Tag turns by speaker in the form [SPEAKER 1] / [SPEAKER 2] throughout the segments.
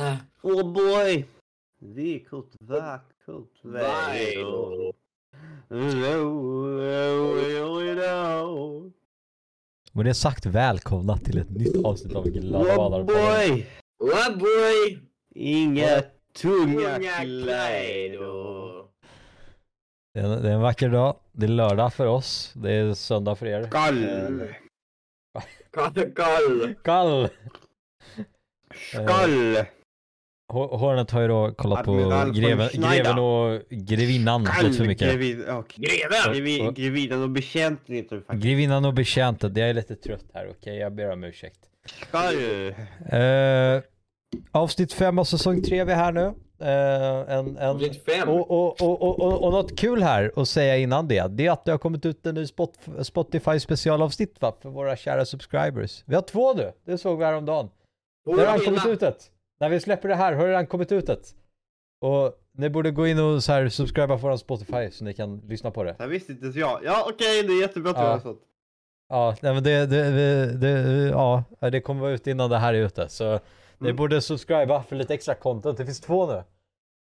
[SPEAKER 1] Äh,
[SPEAKER 2] Oh boy! Vikot, vakot, väjo.
[SPEAKER 3] Med det sagt, välkomna till ett nytt avsnitt av Glada
[SPEAKER 2] Oh
[SPEAKER 3] Badar.
[SPEAKER 2] boy!
[SPEAKER 1] oh boy!
[SPEAKER 2] Inga tunga
[SPEAKER 1] Unga
[SPEAKER 2] kläder.
[SPEAKER 3] Det är, en, vacker dag. Det är lördag för oss. Det är söndag för er.
[SPEAKER 2] Skall!
[SPEAKER 1] Karl, Karl.
[SPEAKER 3] Kall!
[SPEAKER 2] Skall!
[SPEAKER 3] Hor- Hornet har ju då kollat på
[SPEAKER 2] Admiral
[SPEAKER 3] greven, greven och grevinnan lite för mycket.
[SPEAKER 2] Grevid, okay.
[SPEAKER 1] Greven!
[SPEAKER 2] Grevi, grevidan och betjänten heter det faktiskt.
[SPEAKER 3] Grevinnan och betjäntet, jag är lite trött här, okej? Jag ber om ursäkt.
[SPEAKER 2] Skall!
[SPEAKER 3] Uh, avsnitt 5 av säsong 3 är vi här nu. Uh, en, en,
[SPEAKER 1] Avsnitt
[SPEAKER 3] och, och, och, och, och, och något kul här att säga innan det, det är att det har kommit ut en ny spot, Spotify specialavsnitt va, för våra kära subscribers. Vi har två nu, det såg vi häromdagen. Det har redan kommit ut ett. När vi släpper det här har det redan kommit ut ett. Och ni borde gå in och så här subscriba på vår Spotify så ni kan lyssna på det.
[SPEAKER 2] Det visste inte ens jag. Ja okej, det är jättebra att
[SPEAKER 3] Ja.
[SPEAKER 2] har sånt.
[SPEAKER 3] Ja, nej men det, det, det, det, ja, det kommer vara ute innan det här är ute. Så ni
[SPEAKER 2] Mm.
[SPEAKER 3] borde subscriba för lite extra content. Det finns två nu.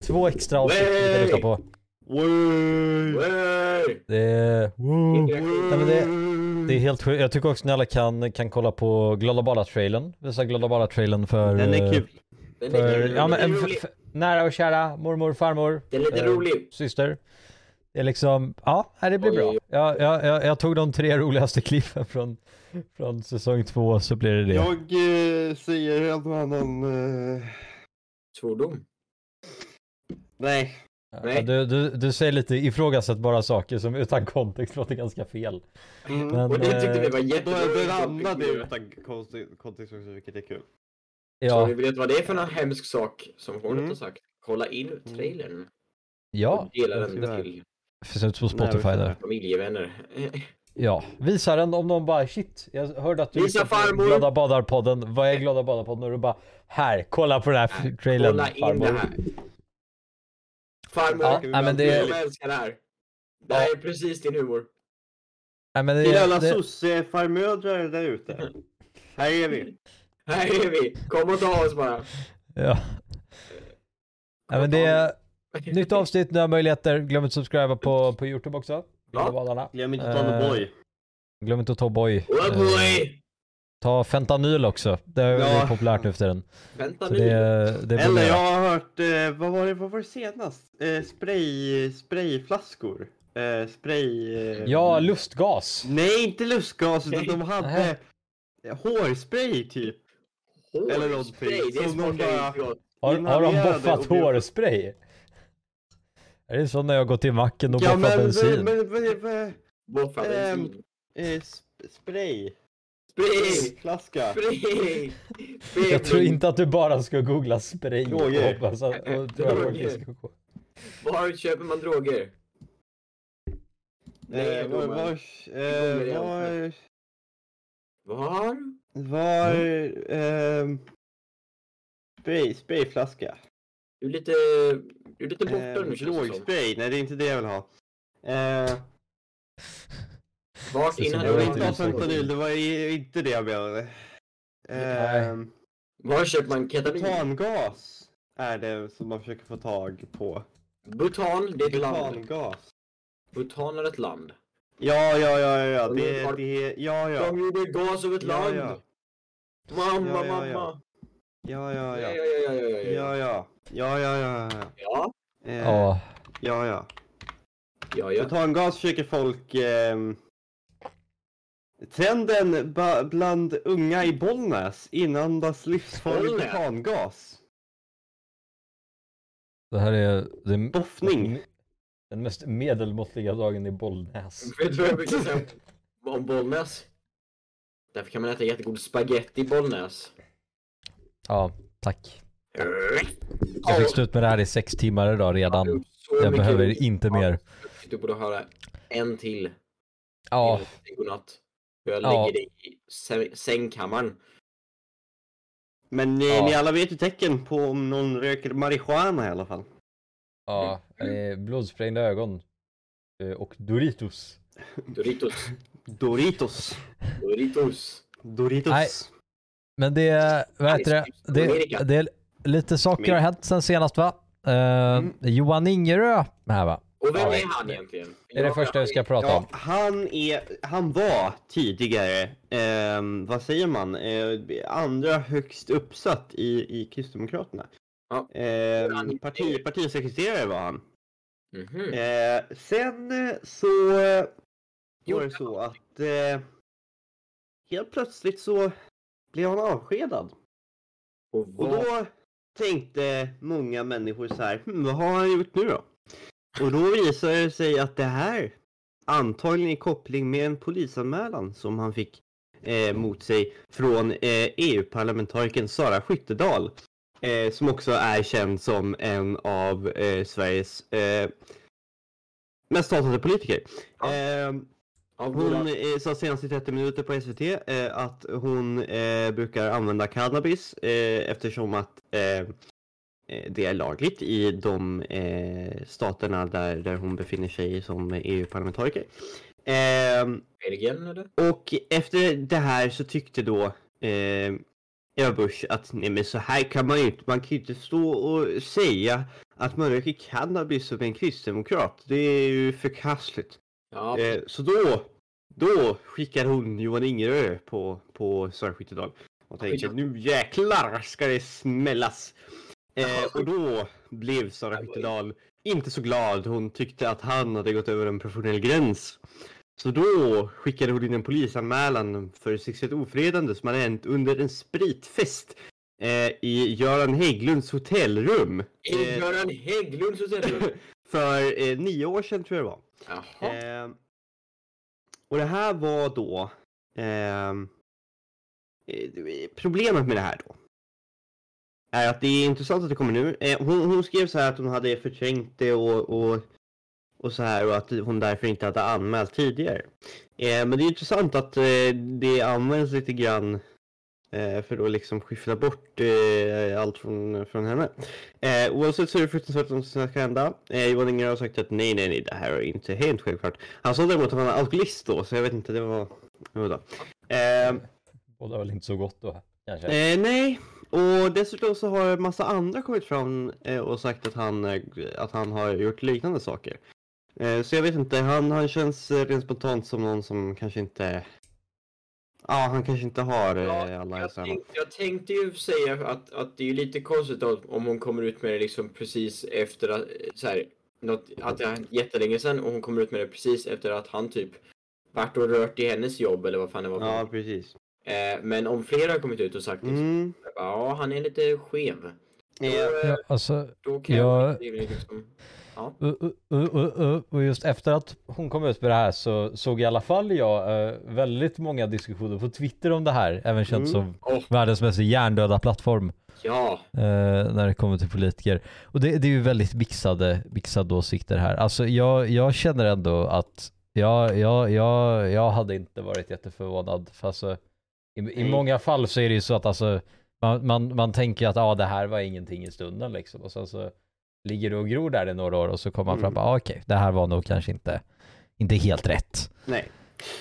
[SPEAKER 3] Två extra avsnitt ni kan lyssna på.
[SPEAKER 2] Way!
[SPEAKER 1] Wey!
[SPEAKER 3] Det är, wow. Nej, men det- Det är helt sjukt. Jag tycker också ni alla kan, kan kolla på Glada Bala-trailern. Visa Glada Bala-trailern för...
[SPEAKER 2] Den är kul.
[SPEAKER 1] Den
[SPEAKER 3] För, ja, men, f-
[SPEAKER 1] rolig.
[SPEAKER 3] nära och kära mormor, farmor,
[SPEAKER 1] Den är lite
[SPEAKER 3] eh,
[SPEAKER 1] rolig.
[SPEAKER 3] syster. Det är liksom, ja, det blir
[SPEAKER 1] Oj.
[SPEAKER 3] bra. Jag, jag, jag, jag tog de tre roligaste klippen från, från säsong två så blir det det.
[SPEAKER 2] Jag eh, säger och annan... Eh,
[SPEAKER 1] Svordom.
[SPEAKER 2] nej.
[SPEAKER 3] Ja, du, du, du säger lite ifrågasättbara saker som utan kontext låter ganska fel.
[SPEAKER 2] Mm.
[SPEAKER 3] Men,
[SPEAKER 1] Och det tyckte vi
[SPEAKER 3] eh,
[SPEAKER 1] var
[SPEAKER 2] Då, då landade det utan kontext också, vilket är kul.
[SPEAKER 1] Så
[SPEAKER 3] Ja,
[SPEAKER 1] ni vet vad det är för en hemsk sak som Hornet
[SPEAKER 2] Mm.
[SPEAKER 1] har sagt? Kolla in trailern.
[SPEAKER 3] ja.
[SPEAKER 1] Och dela den till
[SPEAKER 3] Finns ut på Spotify
[SPEAKER 2] Nej,
[SPEAKER 3] där.
[SPEAKER 1] familjevänner.
[SPEAKER 3] Ja, visa den om någon bara shit, jag hörde att du
[SPEAKER 1] Visa farmor.
[SPEAKER 3] Glada Badar-podden. Vad är Glada Badar-podden? Och du bara här, kolla på den här trailern
[SPEAKER 1] Kolla in
[SPEAKER 3] farmor.
[SPEAKER 1] det här. Farmor,
[SPEAKER 3] Ja,
[SPEAKER 2] nej,
[SPEAKER 3] nej, men
[SPEAKER 1] det...
[SPEAKER 3] det,
[SPEAKER 1] jag älskar det här. Det här är precis din humor.
[SPEAKER 3] nej, men
[SPEAKER 2] Till
[SPEAKER 3] det,
[SPEAKER 2] alla
[SPEAKER 3] det,
[SPEAKER 2] sossefarmödrar där ute. Här är vi.
[SPEAKER 1] Här är vi. Kom och ta oss bara.
[SPEAKER 3] ja. Nej, men det är nytt avsnitt, nya möjligheter. Glöm inte att subscriba på, på Youtube också.
[SPEAKER 1] Ja.
[SPEAKER 2] Glöm inte att ta
[SPEAKER 3] Eh,
[SPEAKER 2] en boy.
[SPEAKER 3] Glöm inte att ta boy.
[SPEAKER 1] Oh boy!
[SPEAKER 3] ta fentanyl också. Det är
[SPEAKER 2] Ja.
[SPEAKER 3] väldigt populärt nu för tiden.
[SPEAKER 1] Nu.
[SPEAKER 3] det, det
[SPEAKER 2] Eller
[SPEAKER 3] jag
[SPEAKER 2] har hört, eh, vad var det, vad var det senast? Eh, spray, sprayflaskor. Eh, spray... Eh,
[SPEAKER 3] Ja, lustgas.
[SPEAKER 2] Nej, inte lustgas, utan de hade eh, hårspray typ. Eller någonting. Som
[SPEAKER 1] smakar
[SPEAKER 2] bara-.
[SPEAKER 3] Har, har de boffat
[SPEAKER 2] och
[SPEAKER 3] hårspray? Är det så när jag går till macken och
[SPEAKER 2] Ja
[SPEAKER 3] boffar bensin?
[SPEAKER 2] men, men, men
[SPEAKER 1] Boffa
[SPEAKER 2] Ehm,
[SPEAKER 1] bensin.
[SPEAKER 2] eh, sp- spray.
[SPEAKER 1] Spray!
[SPEAKER 2] Flaska.
[SPEAKER 1] Spray!
[SPEAKER 3] Jag tror inte att du bara ska googla spray och
[SPEAKER 2] Droger.
[SPEAKER 3] hoppas att och tror att
[SPEAKER 1] Droger.
[SPEAKER 3] folk ska gå.
[SPEAKER 1] Var köper man droger? Nej,
[SPEAKER 2] Eh, var, var, eh,
[SPEAKER 1] det
[SPEAKER 2] var,
[SPEAKER 1] Var?
[SPEAKER 2] Var, ehm, spray, sprayflaska.
[SPEAKER 1] Du är lite, du är lite borta
[SPEAKER 2] Eh,
[SPEAKER 1] nu.
[SPEAKER 2] Drogspray, nej det är inte det jag vill ha. Eh,
[SPEAKER 1] Vart innan
[SPEAKER 2] jag
[SPEAKER 3] bra
[SPEAKER 2] vill inte ha
[SPEAKER 3] du
[SPEAKER 2] fentanyl, det var inte det jag menade. Ehm,
[SPEAKER 1] Var köper man ketamin?
[SPEAKER 2] butangas är det som man försöker få tag på.
[SPEAKER 1] Butan, det är ett land.
[SPEAKER 2] Butangas.
[SPEAKER 1] Butan är ett land.
[SPEAKER 2] Ja, ja, ja, ja, det, det, ja, ja.
[SPEAKER 1] De gjorde gas av ett land.
[SPEAKER 2] ja.
[SPEAKER 1] Mamma,
[SPEAKER 2] Ja, ja,
[SPEAKER 1] mamma.
[SPEAKER 2] ja. Ja, ja,
[SPEAKER 1] Ja,
[SPEAKER 2] ja.
[SPEAKER 1] ja, ja, ja, ja, ja.
[SPEAKER 2] Ja, ja. Ja, ja, ja, ja.
[SPEAKER 1] Ja,
[SPEAKER 2] Eh,
[SPEAKER 3] Ja,
[SPEAKER 2] ja, ja.
[SPEAKER 1] ja, ja.
[SPEAKER 2] Butangas försöker folk... ehm, trenden bland unga i Bollnäs inandas livsfarlig butangas.
[SPEAKER 3] det här är det,
[SPEAKER 2] Boffning.
[SPEAKER 3] Den mest medelmåttliga dagen i Bollnäs.
[SPEAKER 1] Vet du vad jag brukar säga om Bollnäs? Därför kan man äta jättegod spaghetti i Bollnäs.
[SPEAKER 3] Ja, tack. Jag fick slut med det här i sex timmar idag redan. Jag behöver inte mer.
[SPEAKER 1] Du borde höra en till.
[SPEAKER 3] Ja,
[SPEAKER 1] Godnatt. Jag
[SPEAKER 3] Ja.
[SPEAKER 1] lägger dig i sä- sängkammaren.
[SPEAKER 2] Men eh,
[SPEAKER 3] Ja.
[SPEAKER 2] ni alla vet ju tecken på om någon röker marijuana i alla fall.
[SPEAKER 3] Ja. eh, Blodsprängda ögon. Eh, Och Doritos.
[SPEAKER 1] Doritos.
[SPEAKER 2] Doritos.
[SPEAKER 1] Doritos.
[SPEAKER 2] Doritos.
[SPEAKER 3] Nej. Men det, vad heter det? Det, det, lite saker har hänt sen senast va? Eh,
[SPEAKER 2] Mm.
[SPEAKER 3] Johan Ingerö här va?
[SPEAKER 1] Och vem
[SPEAKER 3] Ja,
[SPEAKER 1] är han egentligen?
[SPEAKER 3] Det är det första vi ska prata om.
[SPEAKER 2] Ja, han är, han var tidigare, ehm, vad säger man, eh, andra högst uppsatt i, i Kristdemokraterna.
[SPEAKER 1] Ja. Han-
[SPEAKER 2] parti, partisekreterare var han.
[SPEAKER 1] Mhm.
[SPEAKER 2] Eh, sen eh, så eh, var det så att eh, helt plötsligt så blev han avskedad.
[SPEAKER 1] Och
[SPEAKER 2] Och då tänkte många människor så här, hm, vad har han gjort nu då? Och då visade det sig att det här antagligen i koppling med en polisanmälan som han fick eh, mot sig från eh, EU-parlamentarikern Sara Skyttedal. Eh, som också är känd som en av eh, Sveriges eh, mest hatade politiker.
[SPEAKER 1] Ja.
[SPEAKER 2] Eh,
[SPEAKER 1] Av
[SPEAKER 2] hon eh, sa senast i 30 minuter på SVT eh, att hon eh, brukar använda cannabis eh, eftersom att eh, det är lagligt i de staterna där, där hon befinner sig som EU-parlamentariker. Eh,
[SPEAKER 1] Belgien eller?
[SPEAKER 2] och efter det här så tyckte då Eva Busch att nej men så här kan man ju inte, man kan ju inte stå och säga att man röker cannabis som en kristdemokrat. Det är ju förkastligt.
[SPEAKER 1] Ja,
[SPEAKER 2] Eh, så då, då skickar hon Johan Ingerö på, på Sara Skyttedal. Och tänker nu jäklar ska det smällas. Eh, och då blev Sara Skyttedal inte så glad. Hon tyckte att han hade gått över en professionell gräns. Så då skickade hon in en polisanmälan för sexuellt ofredande som hade hänt under en spritfest eh, i Göran Hägglunds hotellrum.
[SPEAKER 1] Är
[SPEAKER 2] Eh,
[SPEAKER 1] Göran Hägglund så säger du?
[SPEAKER 2] för eh, nio år sedan tror jag det var.
[SPEAKER 1] Jaha.
[SPEAKER 2] Ehm, och det här var då ehm, eh, problemet med det här då. Är att det är intressant att det kommer nu. Eh, hon, hon skrev så här att hon hade förträngt det och, och, och så här och att hon därför inte hade anmält tidigare. Eh, men det är intressant att eh, det används lite grann eh, för att liksom skyffla bort eh, allt från, från henne. Eh, oavsett så är det fruktansvärt som ska hända. Eh, Johan Inger har sagt att nej, nej, nej, det här är inte helt självklart. Han sa däremot att han var alkoholist då, så jag vet inte, det var... Då. Eh,
[SPEAKER 3] Båda väl inte så gott då kanske?
[SPEAKER 2] eh, nej, och dessutom så har en massa andra kommit fram och sagt att han, att han har gjort liknande saker. Eh, så jag vet inte, han, han känns eh, rent spontant som någon som kanske inte... Ja, han kanske inte har eh,
[SPEAKER 1] Ja,
[SPEAKER 2] alla
[SPEAKER 1] jag, tänkte, jag tänkte ju säga att, att det är ju lite konstigt då, om hon kommer ut med det liksom precis efter att, så här, något, att det har hänt jättelänge sedan och hon kommer ut med det precis efter att han typ varit och rört i hennes jobb eller vad fan det var.
[SPEAKER 2] Ja, precis.
[SPEAKER 1] Eh, men om flera har kommit ut och sagt liksom,
[SPEAKER 2] Mm.
[SPEAKER 1] ja han är lite skev. Då,
[SPEAKER 2] Eh,
[SPEAKER 1] eh,
[SPEAKER 3] Ja, alltså,
[SPEAKER 1] då kan
[SPEAKER 3] jag-
[SPEAKER 1] jag liksom, ja.
[SPEAKER 3] Uh, uh, uh. Och just efter att hon kom ut med det här så såg i alla fall jag eh, väldigt många diskussioner på Twitter om det här. Även känt
[SPEAKER 2] Mm.
[SPEAKER 3] som
[SPEAKER 1] Åh,
[SPEAKER 3] världens mest hjärndöda plattform
[SPEAKER 1] ja,
[SPEAKER 3] eh, när det kommer till politiker. Och det, det är ju väldigt mixade, mixade åsikter här. Alltså jag, jag känner ändå att jag, jag, jag, jag hade inte varit jätteförvånad. För alltså, i, I
[SPEAKER 2] Nej.
[SPEAKER 3] många fall så är det ju så att alltså, man, man, man tänker att ah, det här var ingenting i stunden liksom. Och sen så ligger och gror där i några år och så kommer man fram
[SPEAKER 2] Mm.
[SPEAKER 3] på ah, okej, det här var nog kanske inte, inte helt rätt.
[SPEAKER 2] nej.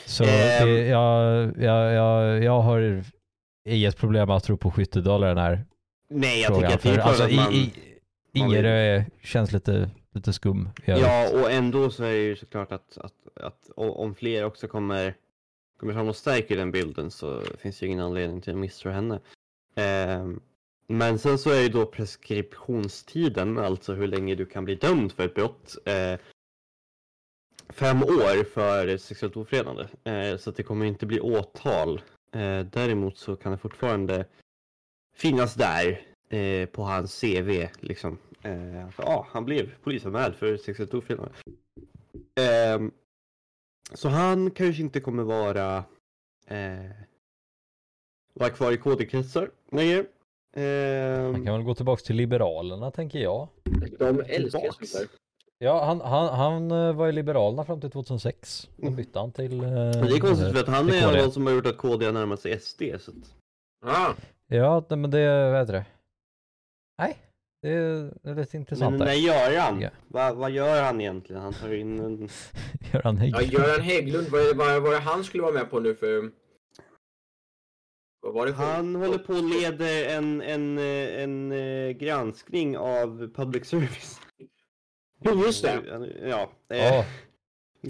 [SPEAKER 3] Så
[SPEAKER 2] Ehm.
[SPEAKER 3] det, jag, jag, jag, jag har inget problem att tro på skyttedollar den här
[SPEAKER 2] Nej, jag
[SPEAKER 3] frågan.
[SPEAKER 2] tycker att det är
[SPEAKER 3] För,
[SPEAKER 2] klart
[SPEAKER 3] alltså,
[SPEAKER 2] att man...
[SPEAKER 3] i, Ingerö känns lite, lite skum.
[SPEAKER 2] Ja, och ändå så är det ju såklart att, att, att om fler också kommer, kommer fram och stärker den bilden så finns det ju ingen anledning till att misstro henne. Ehm, men sen så är ju då preskriptionstiden, alltså hur länge du kan bli dömd för ett brott, eh, fem år för sexuellt ofredande. Eh, så att det kommer inte bli åtal. Eh, däremot så kan det fortfarande finnas där eh, på hans CV liksom. Eh, för, ah, han blev polisanmäld för sexuellt ofredande. Ehm, så han kanske inte kommer vara eh, vara kvar i KD-kretsar längre. Ehm,
[SPEAKER 3] Han kan väl gå tillbaka till Liberalerna tänker jag.
[SPEAKER 1] de älskar sånt.
[SPEAKER 3] Ja, han, han, han eh, var i Liberalerna fram till 2006. Då bytte han till... eh,
[SPEAKER 2] men det är konstigt för att han är en av de som har gjort att KD har närmat sig SD. Så att,
[SPEAKER 1] Ah,
[SPEAKER 3] Ja, men det, vad heter det? Nej, det är, lite intressant
[SPEAKER 2] men när gör han?
[SPEAKER 3] Ja.
[SPEAKER 2] Va, vad gör han egentligen? Han tar in en...
[SPEAKER 3] Göran
[SPEAKER 1] ja,
[SPEAKER 3] Hägglund.
[SPEAKER 1] Göran Hägglund, vad vad, det han skulle vara med på nu för... Vad var det för-
[SPEAKER 2] Han håller på och leder en, en, en, eh, granskning av public service.
[SPEAKER 1] Jo, just det.
[SPEAKER 2] Ja. Eh,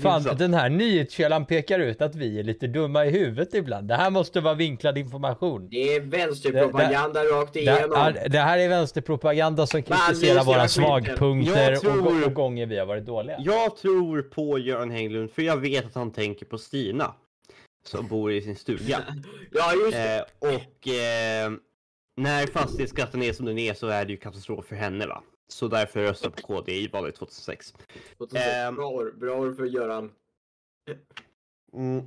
[SPEAKER 3] Fan, den här nyhetskällan pekar ut att vi är lite dumma i huvudet ibland. Det här måste vara vinklad information.
[SPEAKER 1] Det är vänsterpropaganda rakt
[SPEAKER 3] Det,
[SPEAKER 1] igenom.
[SPEAKER 3] är, det här är vänsterpropaganda som kritiserar
[SPEAKER 1] det
[SPEAKER 3] våra svagpunkter
[SPEAKER 2] tror-
[SPEAKER 3] och, och gånger vi har varit dåliga.
[SPEAKER 2] Jag tror på Göran Hägglund för jag vet att han tänker på Stina. Som bor i sin stuga.
[SPEAKER 1] Ja, just det.
[SPEAKER 2] Eh, och eh, när fastighetsskatten är som den är så är det ju katastrof för henne va. Så därför röstar jag på KD i valet 2006. ehm.
[SPEAKER 1] Bra år, bra år för Göran.
[SPEAKER 2] Mm.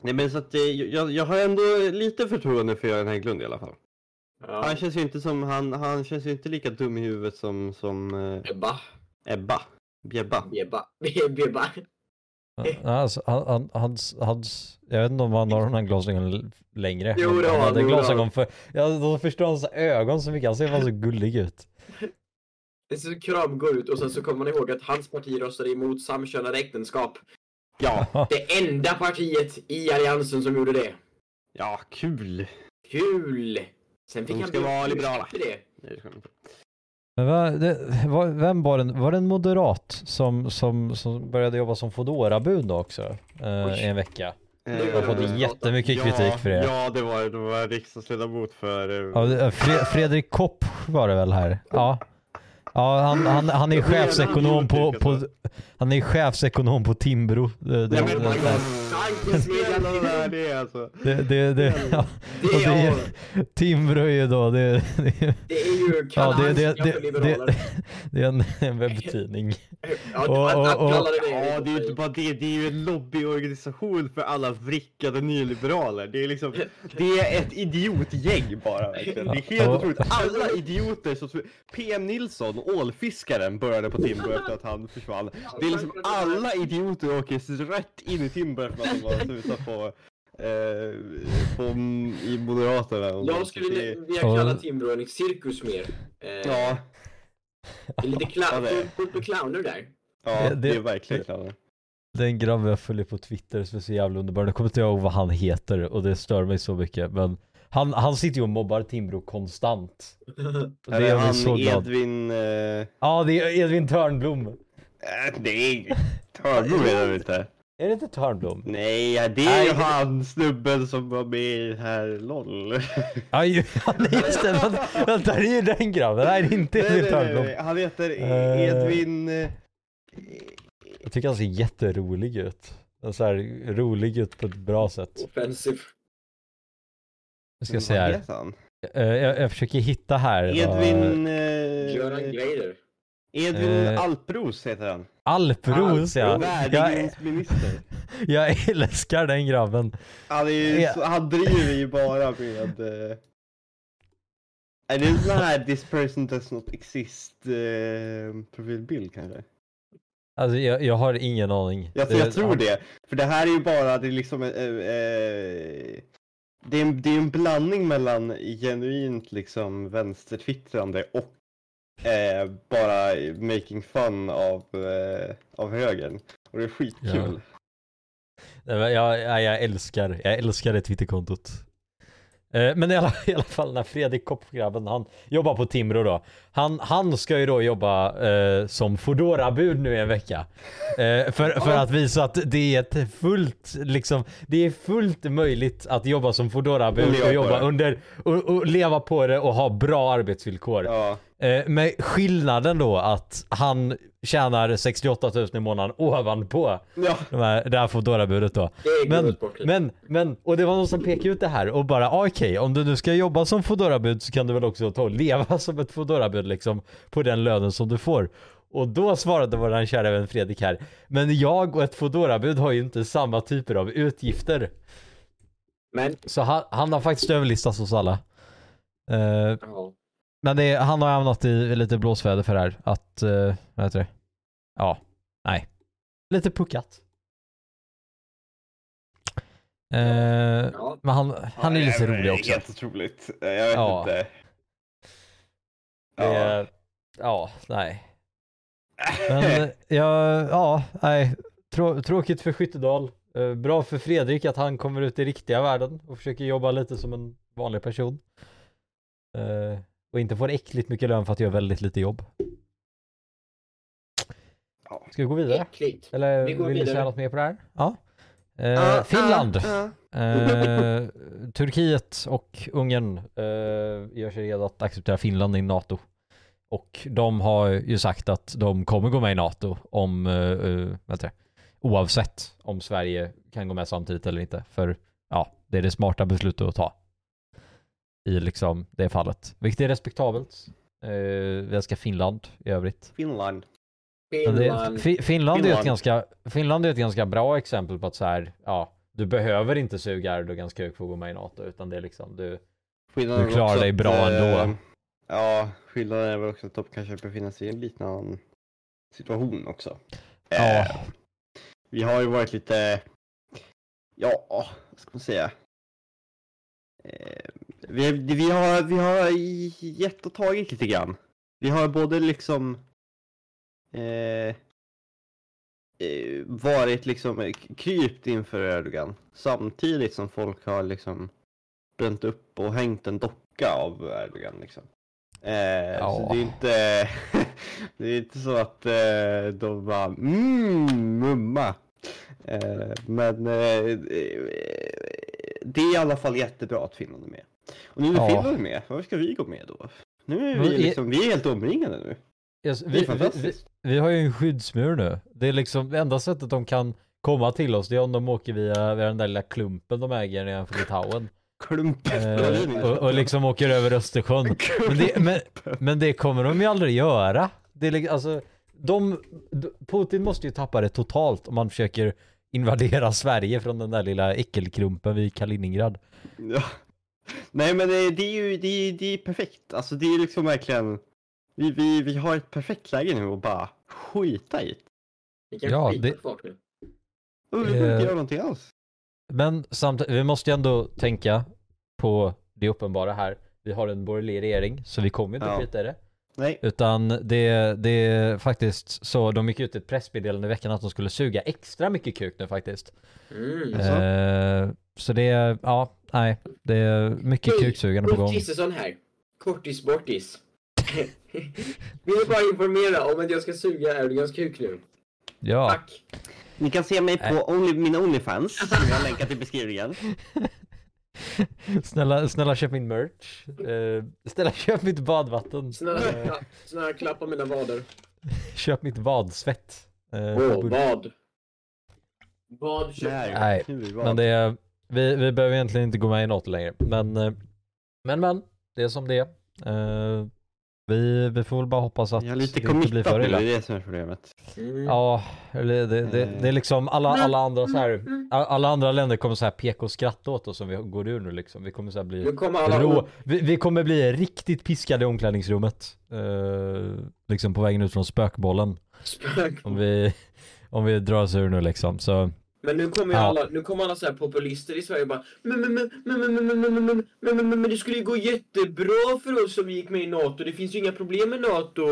[SPEAKER 2] Nej men så att eh, jag, jag har ändå lite förtroende för Göran Hägglund i alla fall.
[SPEAKER 1] Ja.
[SPEAKER 2] Han känns ju inte som, han, han känns ju inte lika dum i huvudet som, som eh,
[SPEAKER 1] Ebba.
[SPEAKER 2] Ebba. Bjebba.
[SPEAKER 1] Bebba. Bebba.
[SPEAKER 3] Alltså, han, han, hans, hans, jag vet inte om han har de här glasögonen längre.
[SPEAKER 1] Jo, det har
[SPEAKER 3] han
[SPEAKER 1] han,
[SPEAKER 3] hade
[SPEAKER 1] jo,
[SPEAKER 3] glasögon
[SPEAKER 1] han.
[SPEAKER 3] för, ja då förstår hans ögon så mycket, han ser bara så gullig ut.
[SPEAKER 1] Det ser kramgod ut och sen så kommer man ihåg att hans parti röstade emot samkönade äktenskap.
[SPEAKER 2] Ja,
[SPEAKER 1] Det enda partiet i alliansen som gjorde det.
[SPEAKER 2] ja kul.
[SPEAKER 1] Kul! Sen fick
[SPEAKER 2] De
[SPEAKER 1] han
[SPEAKER 2] ska
[SPEAKER 1] om
[SPEAKER 2] vara liberala.
[SPEAKER 1] det.
[SPEAKER 3] Vem var den, var det en moderat som, som, som började jobba som Foodora-bud också? Eh, i en vecka.
[SPEAKER 1] Det
[SPEAKER 3] har fått
[SPEAKER 2] Eh,
[SPEAKER 3] jättemycket
[SPEAKER 2] ja,
[SPEAKER 3] kritik för det.
[SPEAKER 2] Ja, det var, det var riksdagsledamot för... eh,
[SPEAKER 3] Ja, Fredrik Kopp var det väl här? Ja. Ja, han, han, han är chefsekonom på, på, han är chefsekonom på Timbro. Det, det,
[SPEAKER 2] Nej, men
[SPEAKER 3] det, det,
[SPEAKER 2] det är alltså.
[SPEAKER 3] det, det, det, ja.
[SPEAKER 1] Det är,
[SPEAKER 3] Timbro är ju då, det, det,
[SPEAKER 1] det är ju
[SPEAKER 3] ja, det, det, det,
[SPEAKER 1] liberaler.
[SPEAKER 3] det, det är en, en webbtidning.
[SPEAKER 1] Ja,
[SPEAKER 3] och- och- och-.
[SPEAKER 2] Ja, det är ju inte bara det, det är ju en lobbyorganisation för alla vrickade nyliberaler. Det är liksom, det är ett idiotgäng bara verkligen. Det är helt otroligt. Alla idioter som... PM Nilsson, ålfiskaren, började på Timbro efter att han försvann. Det är liksom alla idioter åker rätt in i Timbro efter att de var slutat på... Eh, på i Moderaterna.
[SPEAKER 1] Jag skulle
[SPEAKER 2] Det
[SPEAKER 1] vilja
[SPEAKER 3] Ja.
[SPEAKER 1] kalla Timbro en cirkus mer. Eh,
[SPEAKER 2] Ja,
[SPEAKER 1] det är lite fullt med clowner där.
[SPEAKER 2] ja,
[SPEAKER 3] Det-
[SPEAKER 2] det är verkligen klart.
[SPEAKER 3] Det är en grabb jag följer på Twitter som är så jävla underbar. Jag kommer inte ihåg vad han heter och det stör mig så mycket. Men han, han sitter ju och mobbar Timbro konstant. Det
[SPEAKER 2] Är
[SPEAKER 3] mig
[SPEAKER 2] han
[SPEAKER 3] så glad.
[SPEAKER 2] Edvin... Eh,
[SPEAKER 3] Ja, det är Edvin Törnblom.
[SPEAKER 2] äh, nej, Törnblom är det inte.
[SPEAKER 3] Är det inte Törnblom?
[SPEAKER 2] Nej, det är ju han snubben som var med i här LOL.
[SPEAKER 3] Ja, just det. Vänta, det är ju den grabben. Nej, det är inte Edvin
[SPEAKER 2] nej, nej,
[SPEAKER 3] Törnblom.
[SPEAKER 2] nej. Han heter
[SPEAKER 3] Eh.
[SPEAKER 2] Edvin... eh,
[SPEAKER 3] Jag tycker han ser jätterolig ut. Så här, rolig ut på ett bra sätt.
[SPEAKER 1] Offensive.
[SPEAKER 3] Nu ska jag
[SPEAKER 2] vad
[SPEAKER 3] se här.
[SPEAKER 2] han?
[SPEAKER 3] Eh, Jag, jag försöker hitta här. vad-
[SPEAKER 2] Edvin... eh,
[SPEAKER 1] Göran Greider.
[SPEAKER 2] Edvin
[SPEAKER 3] Eh.
[SPEAKER 2] Alpros heter han.
[SPEAKER 3] Alpros ja. Jag, jag älskar den grabben.
[SPEAKER 2] Han, är så, han driver ju bara med... eh, Är det en sån här this person does not exist eh, profilbild kanske?
[SPEAKER 3] Alltså jag, jag har ingen aning.
[SPEAKER 2] Jag, jag tror det. För det här är ju bara, det är liksom eh, eh, det, är en, det är en blandning mellan genuint liksom vänstertwittrande och eh, bara making fun av, eh, av högern. Och det är skitkul.
[SPEAKER 3] Ja. Jag, jag, jag älskar, jag älskar det Twitterkontot. Eh, Men i alla, i alla fall när Fredrik Kopp-grabben, han jobbar på Timrå då. Han, han ska ju då jobba eh, som Foodora-bud nu i en vecka. Eh, för, för att visa att det är ett fullt, liksom, det är fullt möjligt att jobba som Foodora-bud och jobba under, och, och leva på det och ha bra arbetsvillkor.
[SPEAKER 2] Ja.
[SPEAKER 3] Eh, med skillnaden då att han tjänar 68 000 i månaden ovanpå
[SPEAKER 2] ja.
[SPEAKER 3] de här, det här Foodora-budet då. Men, men, men, och det var någon som pekade ut det här och bara ah, okej, om du nu ska jobba som Foodora-bud så kan du väl också ta och leva som ett Foodora-bud liksom på den lönen som du får. Och då svarade våran kära vän Fredrik här, men jag och ett Foodora-bud har ju inte samma typer av utgifter.
[SPEAKER 1] Men,
[SPEAKER 3] Så han, han har faktiskt överlistats hos alla. Eh,
[SPEAKER 1] ja.
[SPEAKER 3] Men det, är- han har hamnat i lite blåsväder för det här. Att, uh, vad heter det? Ja, nej. Lite puckat. Eh,
[SPEAKER 1] ja.
[SPEAKER 3] men han, han är
[SPEAKER 2] Ja,
[SPEAKER 3] lite
[SPEAKER 2] det
[SPEAKER 3] rolig också.
[SPEAKER 2] Helt otroligt. Jag vet
[SPEAKER 3] Ja.
[SPEAKER 2] inte. Ja.
[SPEAKER 3] är, ja, nej. Men ja, ja, nej. Trå, tråkigt för Skyttedal. Eh, bra för Fredrik att han kommer ut i riktiga världen och försöker jobba lite som en vanlig person. Och inte får äckligt mycket lön för att göra väldigt lite jobb. Ska vi gå vidare?
[SPEAKER 1] Äckligt.
[SPEAKER 3] Eller
[SPEAKER 1] Vi går
[SPEAKER 3] vill ni säga något mer på det här? Ja. Eh,
[SPEAKER 2] Ja,
[SPEAKER 3] Finland.
[SPEAKER 2] ja, ja.
[SPEAKER 3] Eh, Turkiet och Ungern eh, gör sig redo att acceptera Finland i NATO. Och de har ju sagt att de kommer gå med i NATO om, eh, eh, det, oavsett om Sverige kan gå med samtidigt eller inte. För ja, det är det smarta beslutet att ta i liksom det fallet. Vilket är respektabelt. Eh, vi älskar Finland i övrigt.
[SPEAKER 2] Finland.
[SPEAKER 3] Men det,
[SPEAKER 1] Finland.
[SPEAKER 3] Fi- Finland, är ett
[SPEAKER 2] Finland.
[SPEAKER 3] ganska, Finland är ett ganska bra exempel på att så här, ja, du behöver inte suga Erdogans kuk för att gå med i NATO, utan det är liksom du,
[SPEAKER 2] Skillnaden
[SPEAKER 3] Du klarar dig
[SPEAKER 2] att,
[SPEAKER 3] bra
[SPEAKER 2] eh,
[SPEAKER 3] ändå.
[SPEAKER 2] Ja, skillnaden är väl också att de kanske befinner sig i en liknande situation också.
[SPEAKER 3] ja,
[SPEAKER 2] Eh, vi har ju varit lite, ja, vad ska man säga? Eh, vi, vi, har, vi har gett och tagit lite grann. Vi har både liksom eh, eh, varit liksom krypt inför Erdogan samtidigt som folk har liksom bränt upp och hängt en docka av Erdogan liksom. Eh,
[SPEAKER 3] Ja.
[SPEAKER 2] Så det är inte, det är inte så att eh, de bara mm, mumma. Eh, men eh, det är i alla fall jättebra att Finland är med. Och nu är
[SPEAKER 3] Ja.
[SPEAKER 2] Finland med, varför ska vi gå med då? Nu är vi liksom, vi är helt omringade nu.
[SPEAKER 3] Yes, vi, vi, vi, vi har ju en skyddsmur nu. Det är liksom enda sättet de kan komma till oss, det är om de åker via, via den där lilla klumpen de äger nedanför Litauen.
[SPEAKER 2] Klumpen.
[SPEAKER 3] Eh, och, och liksom åker över Östersjön. Men det, men, men det kommer de ju aldrig göra. Det är liksom, alltså, de, Putin måste ju tappa det totalt om man försöker invadera Sverige från den där lilla äckelklumpen vid Kaliningrad.
[SPEAKER 2] Ja. Nej men det, det är ju det är, det är perfekt. Alltså det är liksom verkligen. Vi, vi, vi har ett perfekt läge nu att bara skita i.
[SPEAKER 1] Kan
[SPEAKER 3] Ja,
[SPEAKER 1] skita
[SPEAKER 3] det-.
[SPEAKER 2] Och vi behöver
[SPEAKER 3] Eh.
[SPEAKER 2] inte göra någonting alls.
[SPEAKER 3] Men samtidigt, vi måste ju ändå tänka på det uppenbara här. Vi har en borgerlig regering, så vi kommer ju inte
[SPEAKER 2] Ja.
[SPEAKER 3] skita i det.
[SPEAKER 2] Nej.
[SPEAKER 3] Utan det, det är faktiskt så, de gick ut ett pressmeddelande i veckan att de skulle suga extra mycket kuk nu faktiskt.
[SPEAKER 1] Mm.
[SPEAKER 3] Eh, så det är, ja, nej, det är mycket kuksugande på
[SPEAKER 1] Ulf
[SPEAKER 3] gång.
[SPEAKER 1] Kristersson här. Kortis bortis. Vill bara informera om att jag ska suga Erdogans kuk nu.
[SPEAKER 3] Ja,
[SPEAKER 1] Tack.
[SPEAKER 2] Ni kan se mig på only, min Onlyfans som jag länkat i beskrivningen.
[SPEAKER 3] snälla, snälla köp min merch. Eh, snälla köp mitt badvatten.
[SPEAKER 1] Snälla, kla- snälla klappa mina vader.
[SPEAKER 3] köp mitt vadsvett.
[SPEAKER 1] Åh,
[SPEAKER 3] för bud-
[SPEAKER 1] vad? Vad köper
[SPEAKER 2] Nej,
[SPEAKER 3] Men det är, vi, vi behöver egentligen inte gå med i något längre. Men, eh, men, men, det är som det är. Eh, vi, vi får väl bara hoppas att
[SPEAKER 2] Jag är lite
[SPEAKER 3] det inte blir för
[SPEAKER 2] nu, det
[SPEAKER 3] illa.
[SPEAKER 2] är det som är problemet.
[SPEAKER 1] Mm.
[SPEAKER 3] Ja, eller det, det, det är liksom alla, alla andra så här, alla andra länder kommer så här peka och skratta åt oss om vi går ur nu liksom. Vi kommer så här bli
[SPEAKER 1] kommer alla
[SPEAKER 3] rå, vi, vi kommer bli riktigt piskade i omklädningsrummet. Eh, liksom på vägen ut från spökbollen.
[SPEAKER 1] spök.
[SPEAKER 3] Om vi, om vi drar oss ur nu liksom. Så
[SPEAKER 1] Men nu kommer ju
[SPEAKER 3] Ja.
[SPEAKER 1] alla, nu kommer alla så här populister i Sverige och bara men men men men men men men men men men men men men det skulle ju gå jättebra för oss om vi gick med i NATO. Det finns ju inga problem med NATO.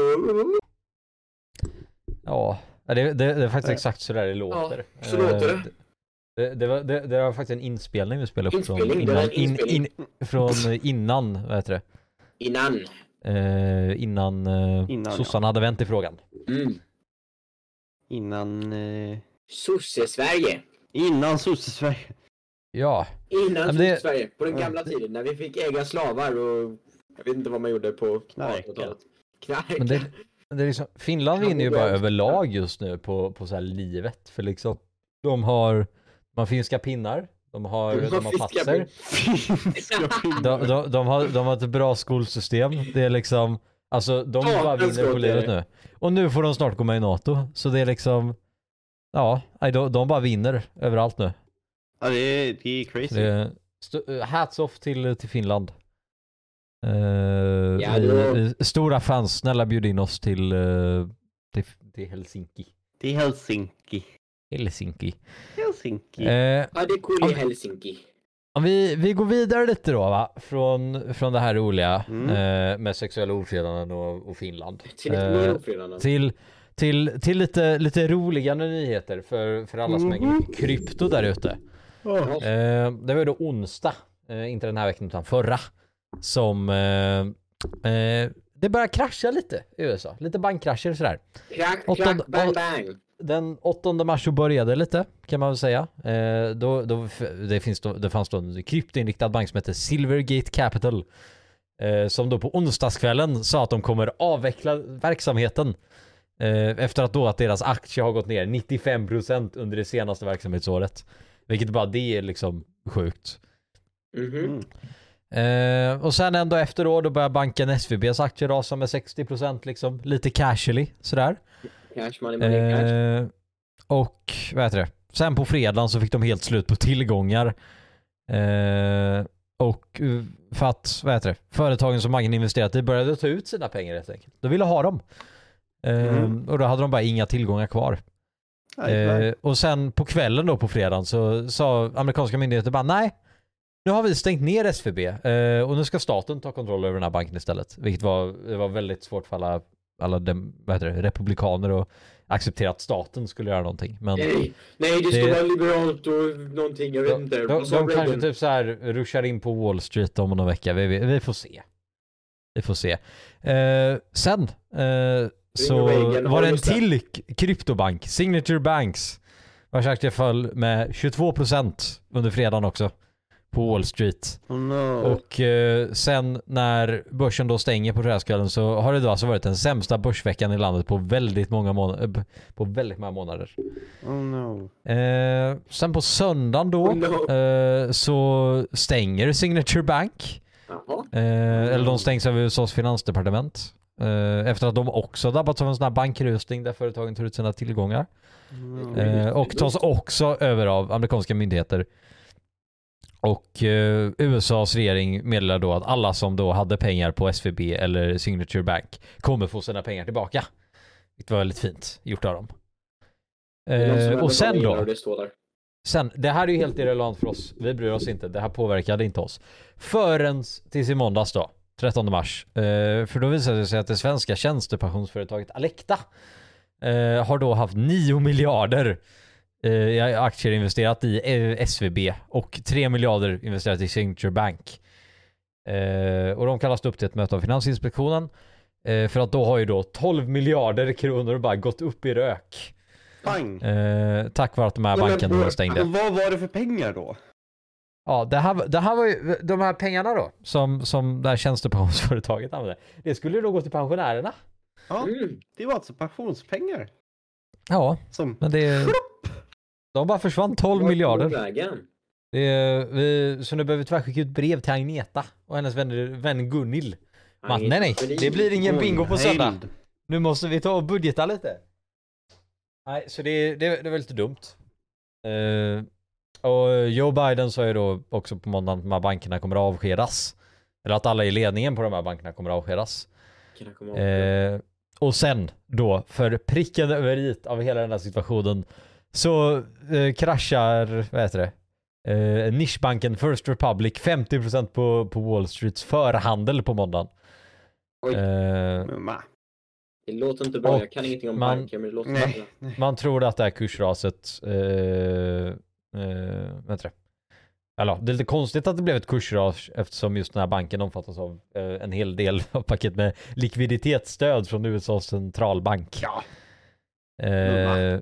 [SPEAKER 3] ja, det, det, det är faktiskt
[SPEAKER 2] Eh.
[SPEAKER 3] exakt så där det låter.
[SPEAKER 1] så låter det.
[SPEAKER 3] Det, det, var, det, det var faktiskt en inspelning vi spelade upp från
[SPEAKER 1] Inspelning, var
[SPEAKER 3] innan, in, in, från innan, vad heter det?
[SPEAKER 1] Innan.
[SPEAKER 3] Eh, innan, eh,
[SPEAKER 2] Innan, ja.
[SPEAKER 3] sossarna hade vänt i frågan.
[SPEAKER 1] Mm.
[SPEAKER 2] Innan, eh,
[SPEAKER 1] Sosse-Sverige.
[SPEAKER 2] innan sosse-Sverige.
[SPEAKER 3] Ja,
[SPEAKER 1] Innan
[SPEAKER 3] men det-
[SPEAKER 1] Sosse-Sverige. På den gamla tiden när vi fick äga slavar och jag vet inte vad man gjorde på
[SPEAKER 2] Knarka.
[SPEAKER 1] 1800-talet. Knarka.
[SPEAKER 3] men det, det är liksom, Finland vinner ju bara överlag just nu på, på så här livet. För liksom, de har, de har finska pinnar, de har,
[SPEAKER 1] De har
[SPEAKER 3] de har
[SPEAKER 2] pinnar.
[SPEAKER 3] de, de, de, har, de har ett bra skolsystem. Det är liksom, alltså de
[SPEAKER 1] Ja,
[SPEAKER 3] bara vinner på livet nu. Och nu får de snart gå med i NATO. Så det är liksom, ja, de, de bara vinner överallt nu.
[SPEAKER 2] Ja, det är, det är crazy.
[SPEAKER 3] det är, st- hats off till, till Finland. Eh,
[SPEAKER 1] Ja,
[SPEAKER 3] vi, stora fans, snälla bjud in oss till, eh, till, till Helsinki.
[SPEAKER 2] Är Helsinki.
[SPEAKER 3] Helsinki.
[SPEAKER 2] Helsinki.
[SPEAKER 3] Eh,
[SPEAKER 1] Ja, det är cool i Helsinki.
[SPEAKER 3] om vi, vi går vidare lite då va, från, från det här roliga
[SPEAKER 2] Mm.
[SPEAKER 3] eh, med sexuella ofredanden och, och Finland.
[SPEAKER 1] Till lite
[SPEAKER 3] Eh,
[SPEAKER 1] mer ofredanden.
[SPEAKER 3] till, till, till lite, lite roligare nyheter för, för alla som hänger
[SPEAKER 2] Mhm.
[SPEAKER 3] mycket krypto där ute. Eh, det var ju då onsdag, eh, inte den här veckan utan förra, som eh, eh, det börjar krascha lite i USA. Lite bankkrascher och sådär.
[SPEAKER 1] Crack,
[SPEAKER 3] Åttonde-
[SPEAKER 1] bang, bang.
[SPEAKER 3] Den 8 mars så började lite, kan man väl säga. Eh, då, då, det, finns då, det fanns då en kryptoinriktad bank som heter Silvergate Capital. Eh, som då på onsdagskvällen sa att de kommer avveckla verksamheten. Eh, efter att då att deras aktie har gått ner 95% under det senaste verksamhetsåret. Vilket bara det är liksom sjukt.
[SPEAKER 1] Mhm.
[SPEAKER 3] Eh, och sen ändå efter då, då börjar banken SVBs aktie rasa med 60% liksom. Lite casually sådär.
[SPEAKER 1] Cash money, money, cash.
[SPEAKER 3] Eh, och vad heter det? Sen på fredagen så fick de helt slut på tillgångar. Eh, och för att, vad heter det? Företagen som banken investerat i började ta ut sina pengar helt enkelt. De ville ha dem.
[SPEAKER 2] Mm.
[SPEAKER 3] Och då hade de bara inga tillgångar kvar. Eh, och sen på kvällen då på fredagen så sa amerikanska myndigheter bara nej, nu har vi stängt ner SVB eh, och nu ska staten ta kontroll över den här banken istället. Vilket var, det var väldigt svårt för alla, alla dem, vad heter det, republikaner att acceptera att staten skulle göra någonting. Men
[SPEAKER 1] Nej, nej, det
[SPEAKER 3] Det-
[SPEAKER 1] vara liberalt och någonting, jag vet
[SPEAKER 3] de,
[SPEAKER 1] inte.
[SPEAKER 3] de,
[SPEAKER 1] sa
[SPEAKER 3] de kanske typ så här ruschar in på Wall Street om någon vecka. Vi, vi, vi får se. Vi får se. Eh, sen eh, så var det en till kryptobank, Signature Banks, vars aktie föll med 22% under fredagen också på Wall Street.
[SPEAKER 2] Oh no.
[SPEAKER 3] Och eh, sen när börsen då stänger på fredagskvällen så har det då alltså varit den sämsta börsveckan i landet på väldigt många månader. På väldigt många månader.
[SPEAKER 2] oh no.
[SPEAKER 3] Eh, sen på söndagen då
[SPEAKER 1] Oh, no.
[SPEAKER 3] eh, så stänger Signature Bank. Eh, eller de stängs av USAs finansdepartement. Eh, efter att de också drabbats av en sån här bankrusning där företagen tar ut sina tillgångar.
[SPEAKER 2] Mm.
[SPEAKER 3] Och tas också över av amerikanska myndigheter. Och eh, USAs regering meddelar då att alla som då hade pengar på SVB eller Signature Bank kommer få sina pengar tillbaka. Det var väldigt fint gjort av dem. Eh, och sen då?
[SPEAKER 1] Det.
[SPEAKER 3] Sen, det här är ju helt irrelevant för oss. Vi bryr oss inte. Det här påverkade inte oss. Förrän tills i måndags då, 13 mars. Eh, för då visade det sig att det svenska tjänstepensionsföretaget Alecta eh, har då haft 9 miljarder eh, i aktier investerat i SVB och 3 miljarder investerat i Signature Bank. Och de kallas upp till ett möte av Finansinspektionen. För att då har ju då 12 miljarder kronor bara gått upp i rök.
[SPEAKER 2] Pang.
[SPEAKER 3] Tack vare att de här bankerna stängde.
[SPEAKER 2] vad var det för pengar då?
[SPEAKER 3] Ja, det här, det här var ju, de här pengarna då, som, som det här tjänstepensionsföretaget använde, det skulle ju då gå till pensionärerna.
[SPEAKER 2] Ja,
[SPEAKER 1] Mm.
[SPEAKER 2] det var alltså pensionspengar.
[SPEAKER 3] Ja,
[SPEAKER 2] Som...
[SPEAKER 3] men det... De bara försvann 12
[SPEAKER 1] Vart
[SPEAKER 3] miljarder.
[SPEAKER 1] vägen?
[SPEAKER 3] Det är, vi, så nu behöver vi tyvärr skicka ut brev till Agneta och hennes vän, vän Gunnil. Man, nej nej, det blir ingen bingo på söndag. Nu måste vi ta och budgeta lite. Nej, så det, det, det var lite dumt. Eh, och Joe Biden sa ju då också på måndagen att de här bankerna kommer att avskedas. Eller att alla i ledningen på de här bankerna kommer att avskedas. Eh, och sen då, för pricken över i av hela den här situationen, så eh, kraschar, vad heter det, eh, nischbanken First Republic 50% på, på Wall Streets förhandel på måndagen.
[SPEAKER 1] Oj.
[SPEAKER 3] Eh.
[SPEAKER 1] Det låter inte bra,
[SPEAKER 3] och
[SPEAKER 1] jag kan ingenting om
[SPEAKER 3] man-
[SPEAKER 1] banker men det låter
[SPEAKER 2] Nej.
[SPEAKER 1] bra.
[SPEAKER 3] Man tror att det här kursraset, eh, eh, heter det? Ja, det är lite konstigt att det blev ett kursras eftersom just den här banken omfattas av eh, en hel del av paket med likviditetsstöd från USAs centralbank.
[SPEAKER 2] Ja.
[SPEAKER 3] Eh,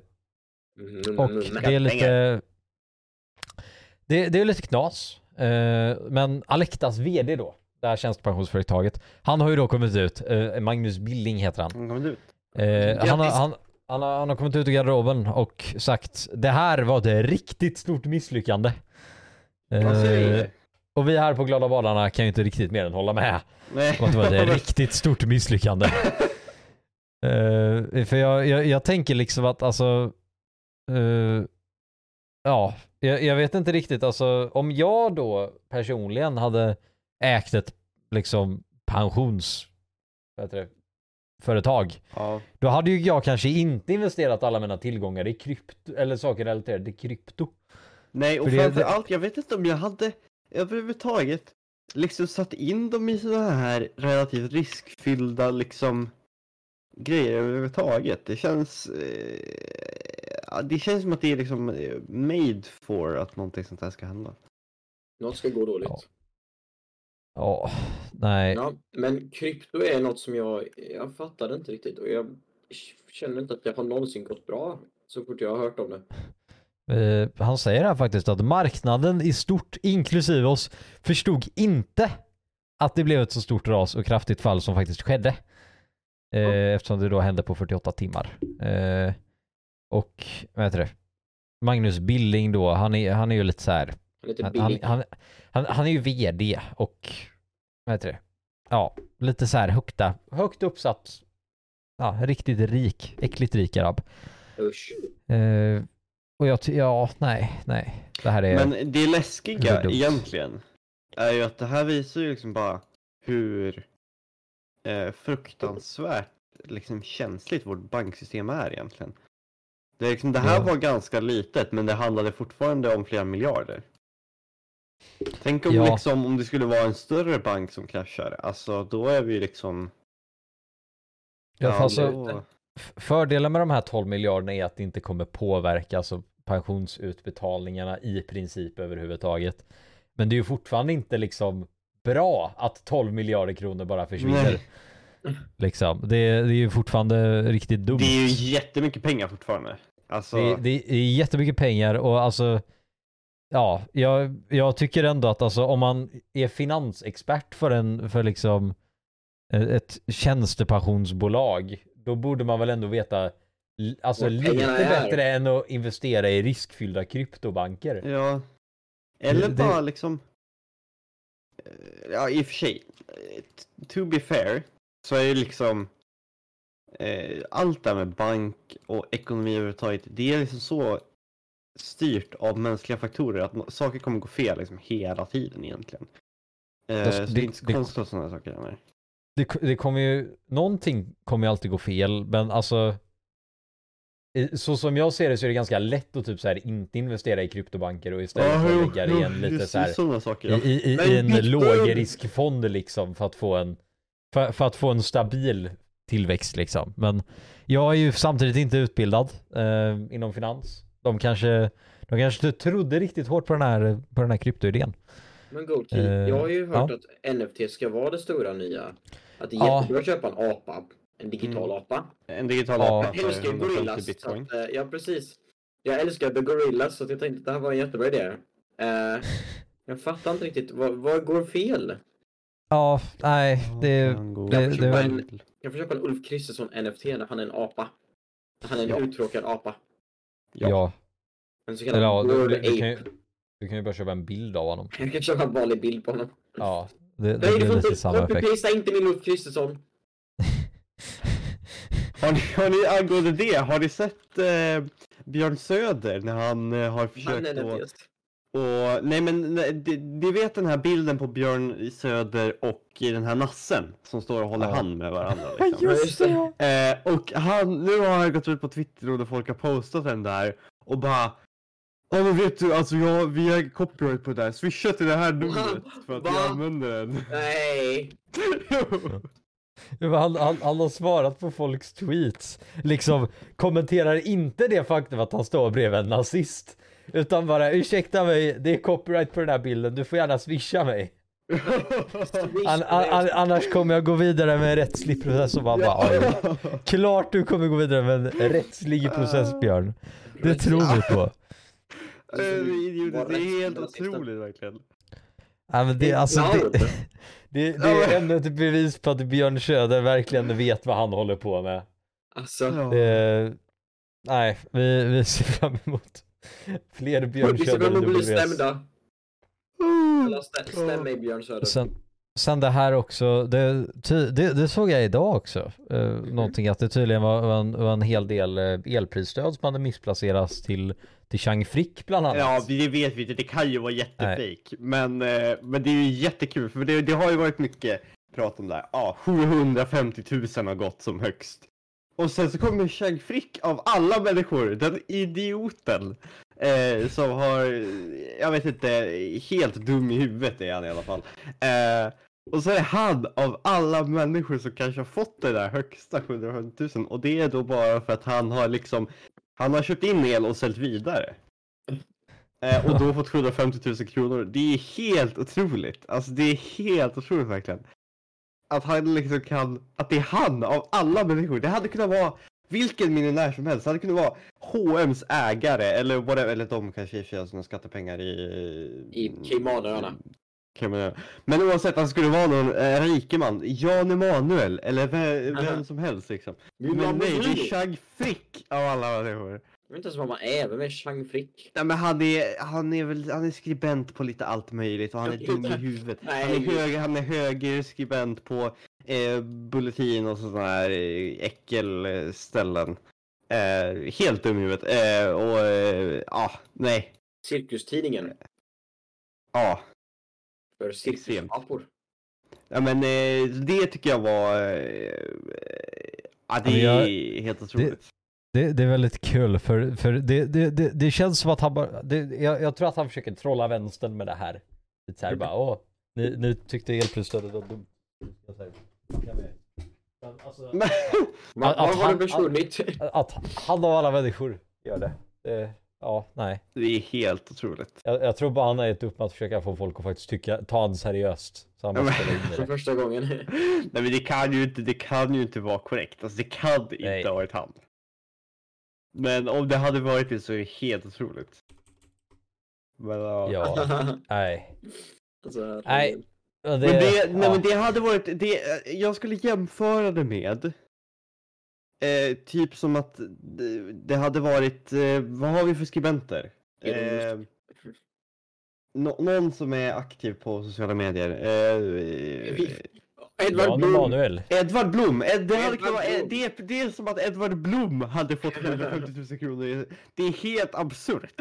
[SPEAKER 1] Mm,
[SPEAKER 3] och det är lite... Det, det är lite knas. Eh, men Alectas VD då, det här tjänstepensionsföretaget, han har ju då kommit ut, eh, Magnus Billing heter han.
[SPEAKER 2] Han kom ut.
[SPEAKER 3] Eh, han, han, han, har, han har kommit ut ur garderoben och sagt det här var ett riktigt stort misslyckande. Eh, och vi här på Glada Badarna kan ju inte riktigt mer än hålla med
[SPEAKER 2] Nej.
[SPEAKER 3] om att det var ett riktigt stort misslyckande. Eh, för jag, jag, jag tänker liksom att alltså, eh, ja, jag, jag vet inte riktigt alltså om jag då personligen hade ägt ett liksom pensions, vad heter det, företag
[SPEAKER 2] Ja.
[SPEAKER 3] då hade ju jag kanske inte investerat alla mina tillgångar i krypto eller saker relaterade till krypto.
[SPEAKER 2] Nej, och
[SPEAKER 3] För det-
[SPEAKER 2] framför allt, jag vet inte om jag hade överhuvudtaget liksom satt in dem i sådana här relativt riskfyllda liksom grejer överhuvudtaget. Det känns... Eh, det känns som att det är liksom made for att någonting sånt här ska hända.
[SPEAKER 1] Något ska gå dåligt.
[SPEAKER 3] Ja.
[SPEAKER 1] Ja.
[SPEAKER 3] Ja, nej.
[SPEAKER 1] men krypto är något som jag, jag fattade inte riktigt och jag känner inte att det har någonsin gått bra så fort jag har hört om det.
[SPEAKER 3] Eh, han säger här faktiskt att marknaden i stort, inklusive oss, förstod inte att det blev ett så stort ras och kraftigt fall som faktiskt skedde. Eh,
[SPEAKER 1] Ja.
[SPEAKER 3] Eftersom det då hände på 48 timmar. Eh, och, vad heter det? Magnus Billing då, han är, han är ju lite så här.
[SPEAKER 1] Han är lite
[SPEAKER 3] Han, han,
[SPEAKER 1] billig.
[SPEAKER 3] han, han, han är ju vd och, vad heter det? Ja, lite så här högta, högt uppsatt. Ja, riktigt rik, äckligt rik grabb.
[SPEAKER 1] Usch.
[SPEAKER 3] Eh, och jag, ja, nej, nej. Det här är...
[SPEAKER 2] Men det läskiga
[SPEAKER 3] dumt.
[SPEAKER 2] egentligen är ju att det här visar ju liksom bara hur eh, fruktansvärt liksom känsligt vårt banksystem är egentligen. Det, är liksom, det här
[SPEAKER 3] Ja.
[SPEAKER 2] var ganska litet men det handlade fortfarande om flera miljarder. Tänk om,
[SPEAKER 3] Ja.
[SPEAKER 2] liksom, om det skulle vara en större bank som kraschar, alltså då är vi liksom...
[SPEAKER 3] Ja, för alltså,
[SPEAKER 2] då-
[SPEAKER 3] fördelen med de här 12 miljarderna är att det inte kommer påverka alltså, pensionsutbetalningarna i princip överhuvudtaget. Men det är ju fortfarande inte liksom bra att 12 miljarder kronor bara försvinner.
[SPEAKER 2] Nej.
[SPEAKER 3] Liksom. Det, det är ju fortfarande riktigt dumt.
[SPEAKER 2] Det är ju jättemycket pengar fortfarande. Alltså,
[SPEAKER 3] Det, det är jättemycket pengar och alltså Ja, jag, jag tycker ändå att alltså om man är finansexpert för en, för liksom eh, ett tjänstepensionsbolag, då borde man väl ändå veta alltså lite bättre än att investera i riskfyllda kryptobanker.
[SPEAKER 2] Ja. Eller
[SPEAKER 3] Det-
[SPEAKER 2] bara liksom... eh, Ja, i och för sig. To be fair, så är ju liksom... Eh, allt det här med bank och ekonomi överhuvudtaget, det är liksom så styrt av mänskliga faktorer att saker kommer gå fel liksom hela tiden egentligen. Eh,
[SPEAKER 3] Alltså,
[SPEAKER 2] så det,
[SPEAKER 3] det-
[SPEAKER 2] är inte så
[SPEAKER 3] det-
[SPEAKER 2] konstigt att sådana saker händer.
[SPEAKER 3] Det, det kommer ju, någonting kommer ju alltid gå fel, men alltså så som jag ser det så är det ganska lätt att typ så här inte investera i kryptobanker och istället
[SPEAKER 2] jo,
[SPEAKER 3] att lägga det i en lite
[SPEAKER 2] just-
[SPEAKER 3] så här
[SPEAKER 2] saker.
[SPEAKER 3] i,
[SPEAKER 2] Ja.
[SPEAKER 3] i, i, i en lågriskfond liksom för att få en för, för att få en stabil tillväxt liksom. Men jag är ju samtidigt inte utbildad eh, inom finans. De kanske, de kanske inte trodde riktigt hårt på den här, på den här kryptoidén.
[SPEAKER 1] Men Goldkey,
[SPEAKER 3] Eh,
[SPEAKER 1] jag har ju hört
[SPEAKER 3] ja.
[SPEAKER 1] att NFT ska vara det stora nya. Att det är
[SPEAKER 3] Ja.
[SPEAKER 1] jättebra att köpa en apa, en digital
[SPEAKER 2] Mm.
[SPEAKER 1] apa.
[SPEAKER 2] En digital
[SPEAKER 3] Ja.
[SPEAKER 2] apa
[SPEAKER 1] Jag älskar ju
[SPEAKER 2] 150
[SPEAKER 1] Gorillas.
[SPEAKER 2] Bitcoin.
[SPEAKER 1] att, eh, ja, precis. Jag älskar The Gorillas så att jag tänkte att det här var en jättebra idé. Eh, jag fattar inte riktigt, vad, vad går fel?
[SPEAKER 3] Ja, nej, det,
[SPEAKER 2] Kan gå
[SPEAKER 3] det-
[SPEAKER 2] till
[SPEAKER 3] det är väl-
[SPEAKER 2] bild.
[SPEAKER 1] Jag får köpa en Ulf Kristersson NFT när han är en apa. Han är en
[SPEAKER 2] Ja.
[SPEAKER 1] uttråkad apa.
[SPEAKER 3] Ja.
[SPEAKER 1] En så
[SPEAKER 3] Eller,
[SPEAKER 1] kallad
[SPEAKER 3] ja du, du, du, kan ju, du kan ju bara köpa en bild av honom.
[SPEAKER 1] Jag kan köpa en vanlig bild på honom.
[SPEAKER 3] Ja, det, det
[SPEAKER 1] Nej, du
[SPEAKER 3] blir lite
[SPEAKER 1] inte
[SPEAKER 3] samma effekt.
[SPEAKER 1] copy-pasta inte min Ulf Kristersson.
[SPEAKER 2] Har ni, har ni angående det, har ni sett eh, Björn Söder när han eh, har försökt att... Och, nej men nej, det- ni vet den här bilden på Björn Söder och den här nassen som står och håller
[SPEAKER 3] Ja.
[SPEAKER 2] hand med varandra. Liksom.
[SPEAKER 1] just det.
[SPEAKER 2] Eh, och han, nu har han gått ut på Twitter och folk har postat den där och bara Ja men vet du, alltså jag, vi har copyright på det där, swisha till det här numret för att
[SPEAKER 1] Va?
[SPEAKER 2] jag använder den.
[SPEAKER 1] Nej.
[SPEAKER 3] Han, han, han har svarat på folks tweets. Liksom kommenterar inte det faktum att han står bredvid en nazist. Utan bara ursäkta mig, det är copyright på den här bilden, du får gärna swisha mig. An, an, an, annars kommer jag gå vidare med en rättslig process och man bara "Oj, Klart du kommer gå vidare med en rättslig process Björn. Det tror vi på.
[SPEAKER 2] Eh, det är det helt otroligt verkligen.
[SPEAKER 3] Ja, men det, alltså, det, det, det är ännu ett bevis på att Björn Söder verkligen vet vad han håller på med.
[SPEAKER 1] Alltså.
[SPEAKER 2] Ja.
[SPEAKER 3] Eh, nej, vi, vi ser fram emot fler Björn Söder
[SPEAKER 1] bli
[SPEAKER 3] WS.
[SPEAKER 1] stämda. Eller stä- Stäm mig Björn Söder.
[SPEAKER 3] Sen, sen det här också, det, ty, det, det såg jag idag också. Eh, någonting att det tydligen var, var, en, var en hel del eh, elprisstöd som hade missplacerats till, till Chang Frick bland annat.
[SPEAKER 2] Ja, det vet vi inte. Det kan ju vara jättefejk. Men, eh, men det är ju jättekul, för det, det har ju varit mycket prat om det här. Ja, 750 000 har gått som högst. Och sen så kommer Chang Frick av alla människor, den idioten. Eh, som har, jag vet inte, helt dum i huvudet är han i alla fall. Eh, Och så är det han av alla människor som kanske har fått det där högsta 750 000 och det är då bara för att han har liksom han har köpt in el och sålt vidare. Eh, och då fått 750 000 kronor. Det är helt otroligt. Alltså det är helt otroligt verkligen. Att han liksom kan, att det är han av alla människor. Det hade kunnat vara vilken miljonär som helst. Det hade kunnat vara H&M's ägare eller whatever, eller de kanske i och sina skattepengar i...
[SPEAKER 1] I Caymanöarna.
[SPEAKER 2] Caymanöarna. Men oavsett, han skulle vara någon eh, rikeman. Jan Emanuel eller vem, vem som helst liksom. Men nej, det är Chang Frick av alla människor.
[SPEAKER 1] Jag vet inte ens vad man är, vem är Chang Frick?
[SPEAKER 2] Nej men han är, han är väl, han är skribent på lite allt möjligt och han är dum i huvudet. Han är,
[SPEAKER 1] Nej.
[SPEAKER 2] hög, han är högerskribent på eh, Bulletin och sådana här eh, äckelställen. Eh, helt dum i huvudet. Eh, och eh, ja, nej.
[SPEAKER 1] Cirkustidningen
[SPEAKER 2] Ja.
[SPEAKER 1] för cirkusapor.
[SPEAKER 2] ja men eh, det tycker jag var, eh, ja det är helt otroligt.
[SPEAKER 3] Det, det är väldigt kul för, för det, det, det, det känns som att han bara, det, jag, jag tror att han försöker trolla vänstern med det här. Lite såhär bara, åh, ni, ni tyckte elprisstödet var dumt. Alltså,
[SPEAKER 2] Men,
[SPEAKER 3] Att
[SPEAKER 1] har
[SPEAKER 3] han-
[SPEAKER 1] det försvunnit?
[SPEAKER 3] att han av alla människor gör det. det ja, nej.
[SPEAKER 2] det är helt otroligt.
[SPEAKER 3] Jag, jag tror bara han har gett upp med att försöka få folk att faktiskt tycka, ta han seriöst. Så han
[SPEAKER 2] Ja,
[SPEAKER 3] måste
[SPEAKER 2] men-
[SPEAKER 1] För
[SPEAKER 3] det.
[SPEAKER 1] första gången.
[SPEAKER 2] Nej men det kan ju inte, det kan ju inte vara korrekt. Alltså det kan
[SPEAKER 3] Nej.
[SPEAKER 2] inte ha varit han. Men om det hade varit det så är det helt otroligt. Men, ja.
[SPEAKER 3] Ja, nej.
[SPEAKER 1] alltså,
[SPEAKER 3] Nej. Men
[SPEAKER 2] men, det, nej,
[SPEAKER 3] ja.
[SPEAKER 2] men det hade varit, det, jag skulle jämföra det med eh, typ som att det, det hade varit, eh, vad har vi för skribenter? Eh, nå- någon som är aktiv på sociala medier. Eh,
[SPEAKER 1] Edvard
[SPEAKER 3] Jan
[SPEAKER 1] Blom.
[SPEAKER 3] Emanuel.
[SPEAKER 2] Edvard Blom! Ed, det, hade
[SPEAKER 1] Edvard
[SPEAKER 2] kunnat
[SPEAKER 1] Blom.
[SPEAKER 2] det, är, det är som att Edvard Blom hade fått 150 000 kronor. Det är helt absurt.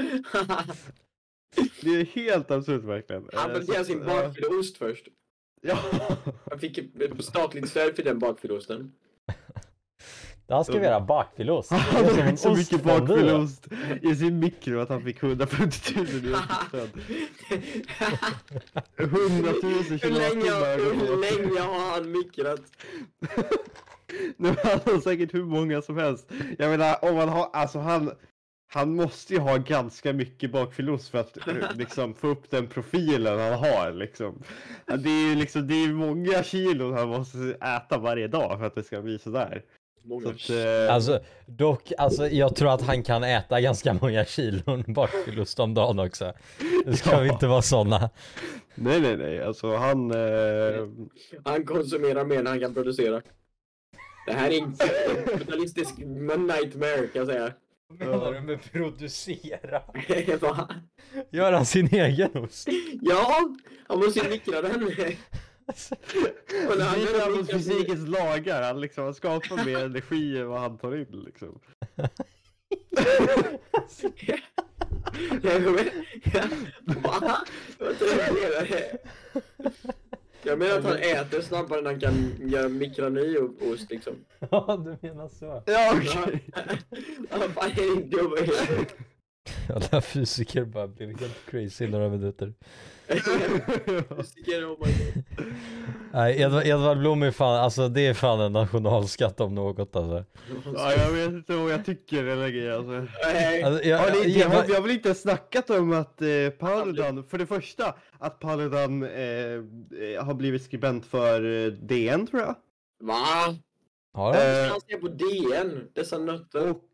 [SPEAKER 2] Det är helt absurt verkligen.
[SPEAKER 1] Han
[SPEAKER 2] Eh,
[SPEAKER 1] beställde
[SPEAKER 2] så
[SPEAKER 1] sin
[SPEAKER 2] eh,
[SPEAKER 1] bakfylleost först.
[SPEAKER 2] Ja.
[SPEAKER 1] Han fick statligt stöd för den bakfylleosten.
[SPEAKER 3] Han ska göra bakfylost.
[SPEAKER 2] Han lagt så mycket bakfylleost i sin mikro att han fick 150 000 i stöd. 100 000
[SPEAKER 1] Hur länge, hur
[SPEAKER 2] kilowattimmar.
[SPEAKER 1] länge har han mikrat?
[SPEAKER 2] Nej, Han har säkert hur många som helst. Jag menar om man har, alltså han, han måste ju ha ganska mycket bakfyllost för att liksom få upp den profilen han har liksom. Det är ju liksom, det är många kilon han måste äta varje dag för att det ska bli sådär. Så
[SPEAKER 1] Många.
[SPEAKER 2] att, eh,
[SPEAKER 3] Alltså dock, alltså jag tror att han kan äta ganska många kilon bakfyllost om dagen också. Det ska
[SPEAKER 2] Ja.
[SPEAKER 3] vi inte vara sådana.
[SPEAKER 2] nej nej nej, alltså han... Eh,
[SPEAKER 1] Han konsumerar mer än han kan producera. Det här är en kapitalistisk nightmare kan jag säga.
[SPEAKER 3] Vad menar du med producera?
[SPEAKER 1] Va?
[SPEAKER 3] Göra sin egen ost?
[SPEAKER 1] ja, han måste ju mikra den. Och när han mikrar sin-
[SPEAKER 2] fysikens lagar, han liksom han skapar mer energi än vad han tar in liksom.
[SPEAKER 1] Jag du? Jag menar att han äter snabbare än han kan göra mikra ny o- ost liksom.
[SPEAKER 3] Ja, du menar så.
[SPEAKER 2] Ja okej.
[SPEAKER 1] Är huvudet?
[SPEAKER 3] Alla fysiker bara blev helt crazy i några minuter.
[SPEAKER 1] Fysiker, oh my god.
[SPEAKER 3] Nej, Edvard, Edvard Blom är fan, alltså det är fan en nationalskatt om något alltså.
[SPEAKER 2] Ja jag vet inte vad jag tycker eller grejer alltså.
[SPEAKER 1] Nej.
[SPEAKER 3] alltså jag,
[SPEAKER 2] Har ni,
[SPEAKER 3] jag,
[SPEAKER 2] har, vi har väl inte snackat om att eh, Paludan, för det första, att Paludan eh, eh, har blivit skribent för eh, DN tror jag.
[SPEAKER 1] Va?
[SPEAKER 3] har
[SPEAKER 2] Eh,
[SPEAKER 3] han?
[SPEAKER 1] Ska han se på DN? Dessa nötter?
[SPEAKER 2] Och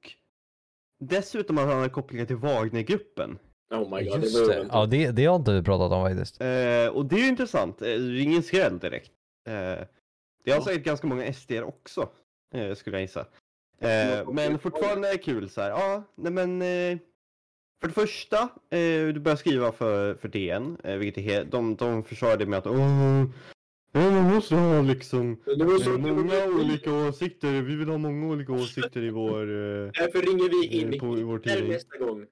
[SPEAKER 2] dessutom att han har kopplingar till Wagnergruppen.
[SPEAKER 1] Oh my god,
[SPEAKER 3] Just
[SPEAKER 1] det
[SPEAKER 3] det. Ja, det, det har inte vi pratat om faktiskt.
[SPEAKER 2] Eh, och det är ju intressant, eh, det är ingen skräll direkt. Eh, det har
[SPEAKER 1] Ja.
[SPEAKER 2] säkert ganska många SD också, eh, skulle jag gissa. Eh, men fortfarande är det kul så här. Ja, nej men. Eh, för det första, eh, du börjar skriva för, för DN, eh, vilket är he- de, de försvarar det med att ja, man måste ha liksom
[SPEAKER 1] Det var så
[SPEAKER 2] eh, många olika åsikter. Vi vill ha många olika åsikter i vår... Eh,
[SPEAKER 1] Därför ringer vi in
[SPEAKER 2] Eh, på- i vår tidning.
[SPEAKER 1] nästa gång.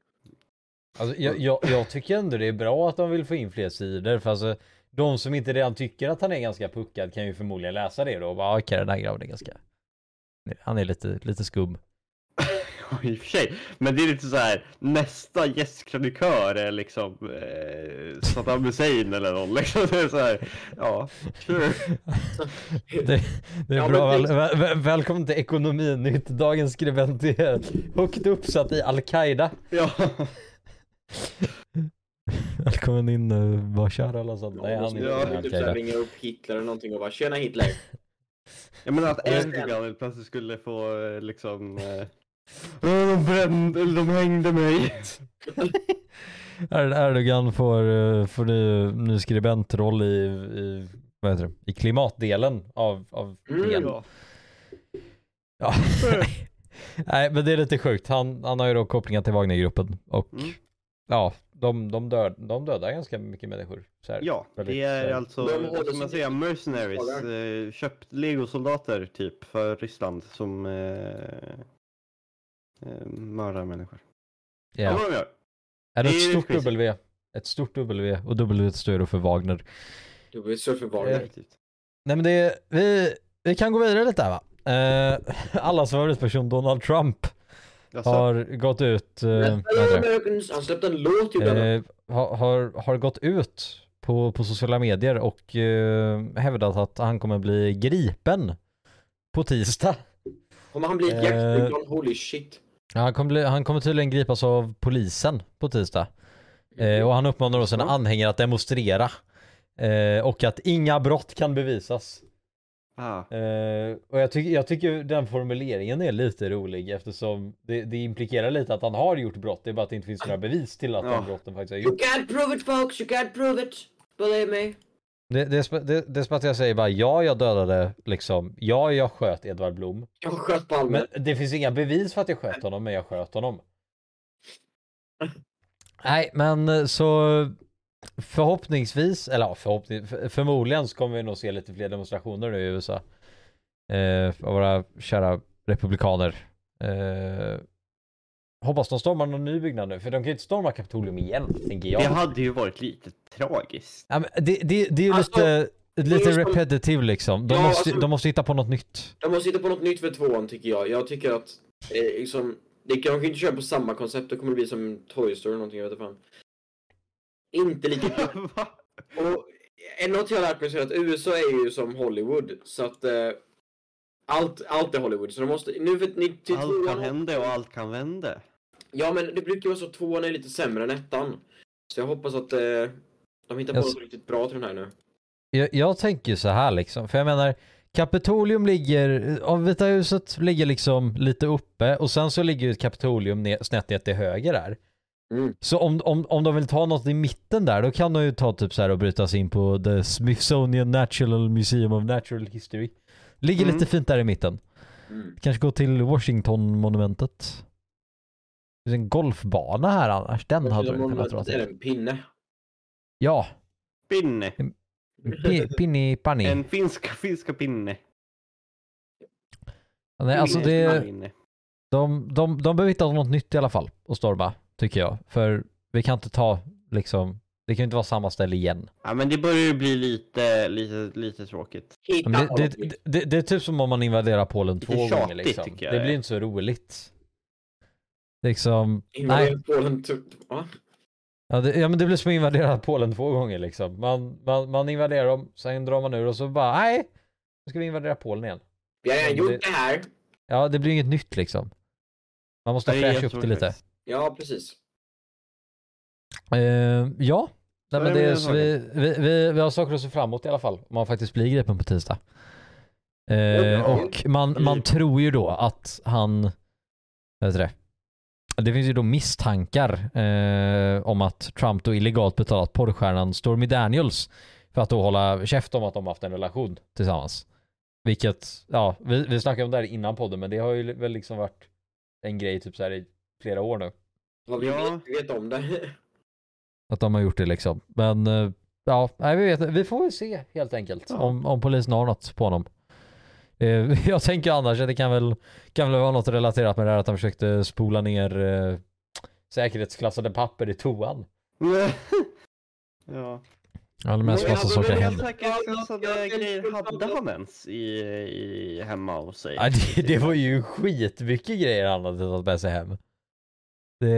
[SPEAKER 3] Alltså, jag, jag, jag tycker ändå det är bra att de vill få in fler sidor för alltså de som inte redan tycker att han är ganska puckad kan ju förmodligen läsa det då och bara okej den här grabben är ganska han är lite, lite skum.
[SPEAKER 2] i och för sig. Men det är lite så här, nästa gästkrönikör är liksom eh, Saddam Hussein eller någon. Liksom. Det är så här, ja, sure.
[SPEAKER 3] Det, det är
[SPEAKER 1] Ja,
[SPEAKER 3] bra. Väl, väl, väl, välkommen till Ekonominytt. Dagens skribent är högt uppsatt i Al-Qaida.
[SPEAKER 2] Ja.
[SPEAKER 3] Välkommen in uh, Bashar eller sånt. Nej, han är
[SPEAKER 1] Ja,
[SPEAKER 3] inte
[SPEAKER 1] typ såhär ringa upp Hitler eller någonting och bara tjena Hitler.
[SPEAKER 2] Jag menar att Erdogan plötsligt skulle få eh, liksom eh, "Åh, de brände, de hängde mig.
[SPEAKER 3] Er- Erdogan får, eh, får ny, ny skribentroll i, i, vad heter det, i klimatdelen av, av
[SPEAKER 1] Mm.
[SPEAKER 3] DN.
[SPEAKER 2] Ja.
[SPEAKER 3] Ja. Nej men det är lite sjukt. Han, han har ju då kopplingar till Wagnergruppen och
[SPEAKER 2] Mm.
[SPEAKER 3] ja, de, de, död, de dödar ganska mycket människor. Så här.
[SPEAKER 2] Ja,
[SPEAKER 3] Väldigt,
[SPEAKER 2] det är alltså, vad ska man säga, mercenaries, eh, köpt legosoldater typ för Ryssland som eh, mördar människor. Ja.
[SPEAKER 3] Ja.
[SPEAKER 2] vad de gör.
[SPEAKER 3] Är det
[SPEAKER 2] det
[SPEAKER 3] ett
[SPEAKER 2] är
[SPEAKER 3] stort
[SPEAKER 2] crazy.
[SPEAKER 3] W? Ett stort W och W står för Wagner.
[SPEAKER 1] Så
[SPEAKER 3] Eh,
[SPEAKER 1] förvarnad.
[SPEAKER 2] Definitivt.
[SPEAKER 3] Nej men det, vi, vi kan gå vidare lite här va. Eh, allas favoritperson Donald Trump
[SPEAKER 2] Alltså,
[SPEAKER 3] har gått ut, eh, det?
[SPEAKER 1] Americans! Han släppte en låt han.
[SPEAKER 3] Eh, har, har, har gått ut på, på sociala medier och eh, hävdat att han kommer bli gripen på tisdag.
[SPEAKER 1] Kommer han bli
[SPEAKER 3] eh,
[SPEAKER 1] hjärtflygplan? Holy shit.
[SPEAKER 3] Ja, Han kommer, bli, han kommer tydligen gripas av polisen på tisdag. Eh, och han uppmanar då sina anhängare att demonstrera. Eh, och att inga brott kan bevisas.
[SPEAKER 2] ah,
[SPEAKER 3] Eh, och jag, tycker jag tycker den formuleringen är lite rolig eftersom det, det implikerar lite att han har gjort brott. Det är bara att det inte finns några bevis till att
[SPEAKER 2] Ja.
[SPEAKER 3] de brotten faktiskt har
[SPEAKER 1] You
[SPEAKER 3] gjorts.
[SPEAKER 1] can't prove it folks, you can't prove it. Believe me.
[SPEAKER 3] Det, det, det, det är som att jag säger bara ja, jag dödade liksom. Ja, jag sköt Edvard Blom.
[SPEAKER 1] Jag sköt Palme.
[SPEAKER 3] Men det finns inga bevis för att jag sköt honom, men jag sköt honom. Nej, men eh, så förhoppningsvis, eller ja, förhoppning, för, förmodligen så kommer vi nog se lite fler demonstrationer nu i USA. Eh, av våra kära republikaner. Eh, hoppas de stormar någon ny byggnad nu, för de kan ju inte storma Kapitolium igen, tänker jag.
[SPEAKER 2] det hade ju varit lite tragiskt.
[SPEAKER 3] Ja, men det, det, det är ju
[SPEAKER 1] Alltså,
[SPEAKER 3] lite, lite
[SPEAKER 1] som-
[SPEAKER 3] repetitive liksom. De,
[SPEAKER 1] Ja,
[SPEAKER 3] måste,
[SPEAKER 1] alltså-
[SPEAKER 3] de måste hitta på något nytt.
[SPEAKER 1] De måste hitta på något nytt för tvåan tycker jag. Jag tycker att eh, liksom, det kan de kan inte köra på samma koncept. Då kommer det bli som Toy Story eller någonting, jag vet inte fan. Inte lika? Och en något jag har lärt mig så är att USA är ju som Hollywood. Så att eh, allt, allt är Hollywood. Så de måste, nu för, ni, till
[SPEAKER 2] allt
[SPEAKER 1] tvåan-
[SPEAKER 2] kan hända och allt kan vända.
[SPEAKER 1] Ja men det brukar vara så att tvåan är lite sämre än ettan. Så jag hoppas att eh, de hittar på
[SPEAKER 3] Jag
[SPEAKER 1] något riktigt bra till den här nu.
[SPEAKER 3] Jag, jag tänker så här liksom, för jag menar Kapitolium ligger, av Vita huset ligger liksom lite uppe och sen så ligger ju Kapitolium snett ner till höger där.
[SPEAKER 1] Mm.
[SPEAKER 3] Så om, om, om de vill ta något i mitten där, då kan de ju ta typ så här och bryta sig in på The Smithsonian Natural Museum of Natural History. Ligger
[SPEAKER 2] Mm.
[SPEAKER 3] lite fint där i mitten.
[SPEAKER 1] Mm.
[SPEAKER 3] Kanske gå till Washington-monumentet. Det finns en golfbana här annars, den hade du kunnat dra
[SPEAKER 1] Det är
[SPEAKER 3] till.
[SPEAKER 1] en pinne.
[SPEAKER 3] Ja,
[SPEAKER 2] Pinne.
[SPEAKER 3] pi- pinni panni.
[SPEAKER 2] En finska, finska pinne.
[SPEAKER 3] Nej, alltså det...
[SPEAKER 2] Pinne.
[SPEAKER 3] De, de, de behöver hitta något nytt i alla fall att storma, tycker jag. För vi kan inte ta, liksom, det kan ju inte vara samma ställe igen.
[SPEAKER 2] Ja men det börjar ju bli lite, lite, lite tråkigt.
[SPEAKER 1] På
[SPEAKER 3] det, det, det, det är typ som om man invaderar Polen två gånger
[SPEAKER 2] tjatigt,
[SPEAKER 3] liksom.
[SPEAKER 2] tycker jag
[SPEAKER 3] Det blir inte så roligt. Liksom, nej.
[SPEAKER 1] Invadera Polen, typ. Va?
[SPEAKER 3] Ja, det, ja men det blir som att invadera Polen två gånger liksom. Man, man, man invaderar dem, sen drar man ur och så bara, nej! Nu ska vi invadera Polen igen.
[SPEAKER 1] Vi har redan
[SPEAKER 3] Ja,
[SPEAKER 1] gjort det här.
[SPEAKER 3] Ja, det blir inget nytt liksom. Man måste fräscha upp det lite.
[SPEAKER 1] Ja, precis.
[SPEAKER 3] Eh, ja, Nej, men
[SPEAKER 2] det
[SPEAKER 3] är, så vi, vi, vi, vi har saker att se fram emot i alla fall. Om man faktiskt blir gripen på tisdag. Eh,
[SPEAKER 1] Ja.
[SPEAKER 3] och man, man
[SPEAKER 2] Mm.
[SPEAKER 3] tror ju då att han, vad heter det? Det finns ju då misstankar eh, om att Trump då illegalt betalat porrstjärnan Stormy Daniels för att då hålla käft om att de haft en relation tillsammans. Vilket, ja, vi, vi snackade om det här innan podden men det har ju väl liksom varit en grej typ så här i flera år nu.
[SPEAKER 1] Vad vi
[SPEAKER 2] Ja.
[SPEAKER 1] vet, vi vet om det.
[SPEAKER 3] Att de har gjort det liksom. Men eh, ja, nej, vi vet Vi får väl se helt enkelt
[SPEAKER 2] Ja.
[SPEAKER 3] om, om polisen har något på honom. Eh, jag tänker annars att det kan väl, kan väl vara något relaterat med det här att han försökte spola ner eh, säkerhetsklassade papper i toan.
[SPEAKER 2] ja.
[SPEAKER 3] Ja, det mest massa
[SPEAKER 1] jag
[SPEAKER 3] saker händer.
[SPEAKER 2] Grejer hade han ens i, i hemma hos sig?
[SPEAKER 3] Ja, det, det var ju skitmycket grejer han hade tagit med sig hem. Det,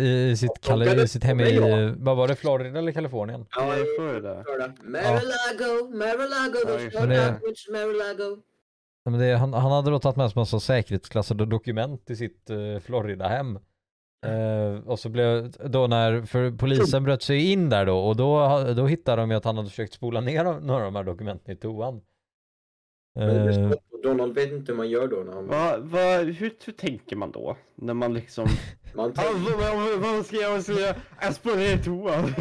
[SPEAKER 3] i, i, sitt, Kali, i sitt hem i, vad var det, Florida eller Kalifornien?
[SPEAKER 1] Ja,
[SPEAKER 2] det.
[SPEAKER 1] Mar-a-Lago, Mar-a-Lago,
[SPEAKER 2] Ja,
[SPEAKER 1] there's no language, Mar-a-Lago.
[SPEAKER 3] Ja, Men det, han, han hade då tagit med sig massa säkerhetsklassade dokument i sitt uh, Florida-hem. Eh, och så blev då när, för polisen bröt sig in där då och då, då hittade de ju att han hade försökt spola ner några av de här dokumenten i toan.
[SPEAKER 1] Men Donald vet inte hur man gör då när han...
[SPEAKER 2] Va, va, hur, hur tänker man då? När man liksom...
[SPEAKER 1] Man tänker...
[SPEAKER 2] vad, vad, vad ska jag säga? Jag spårar i toan.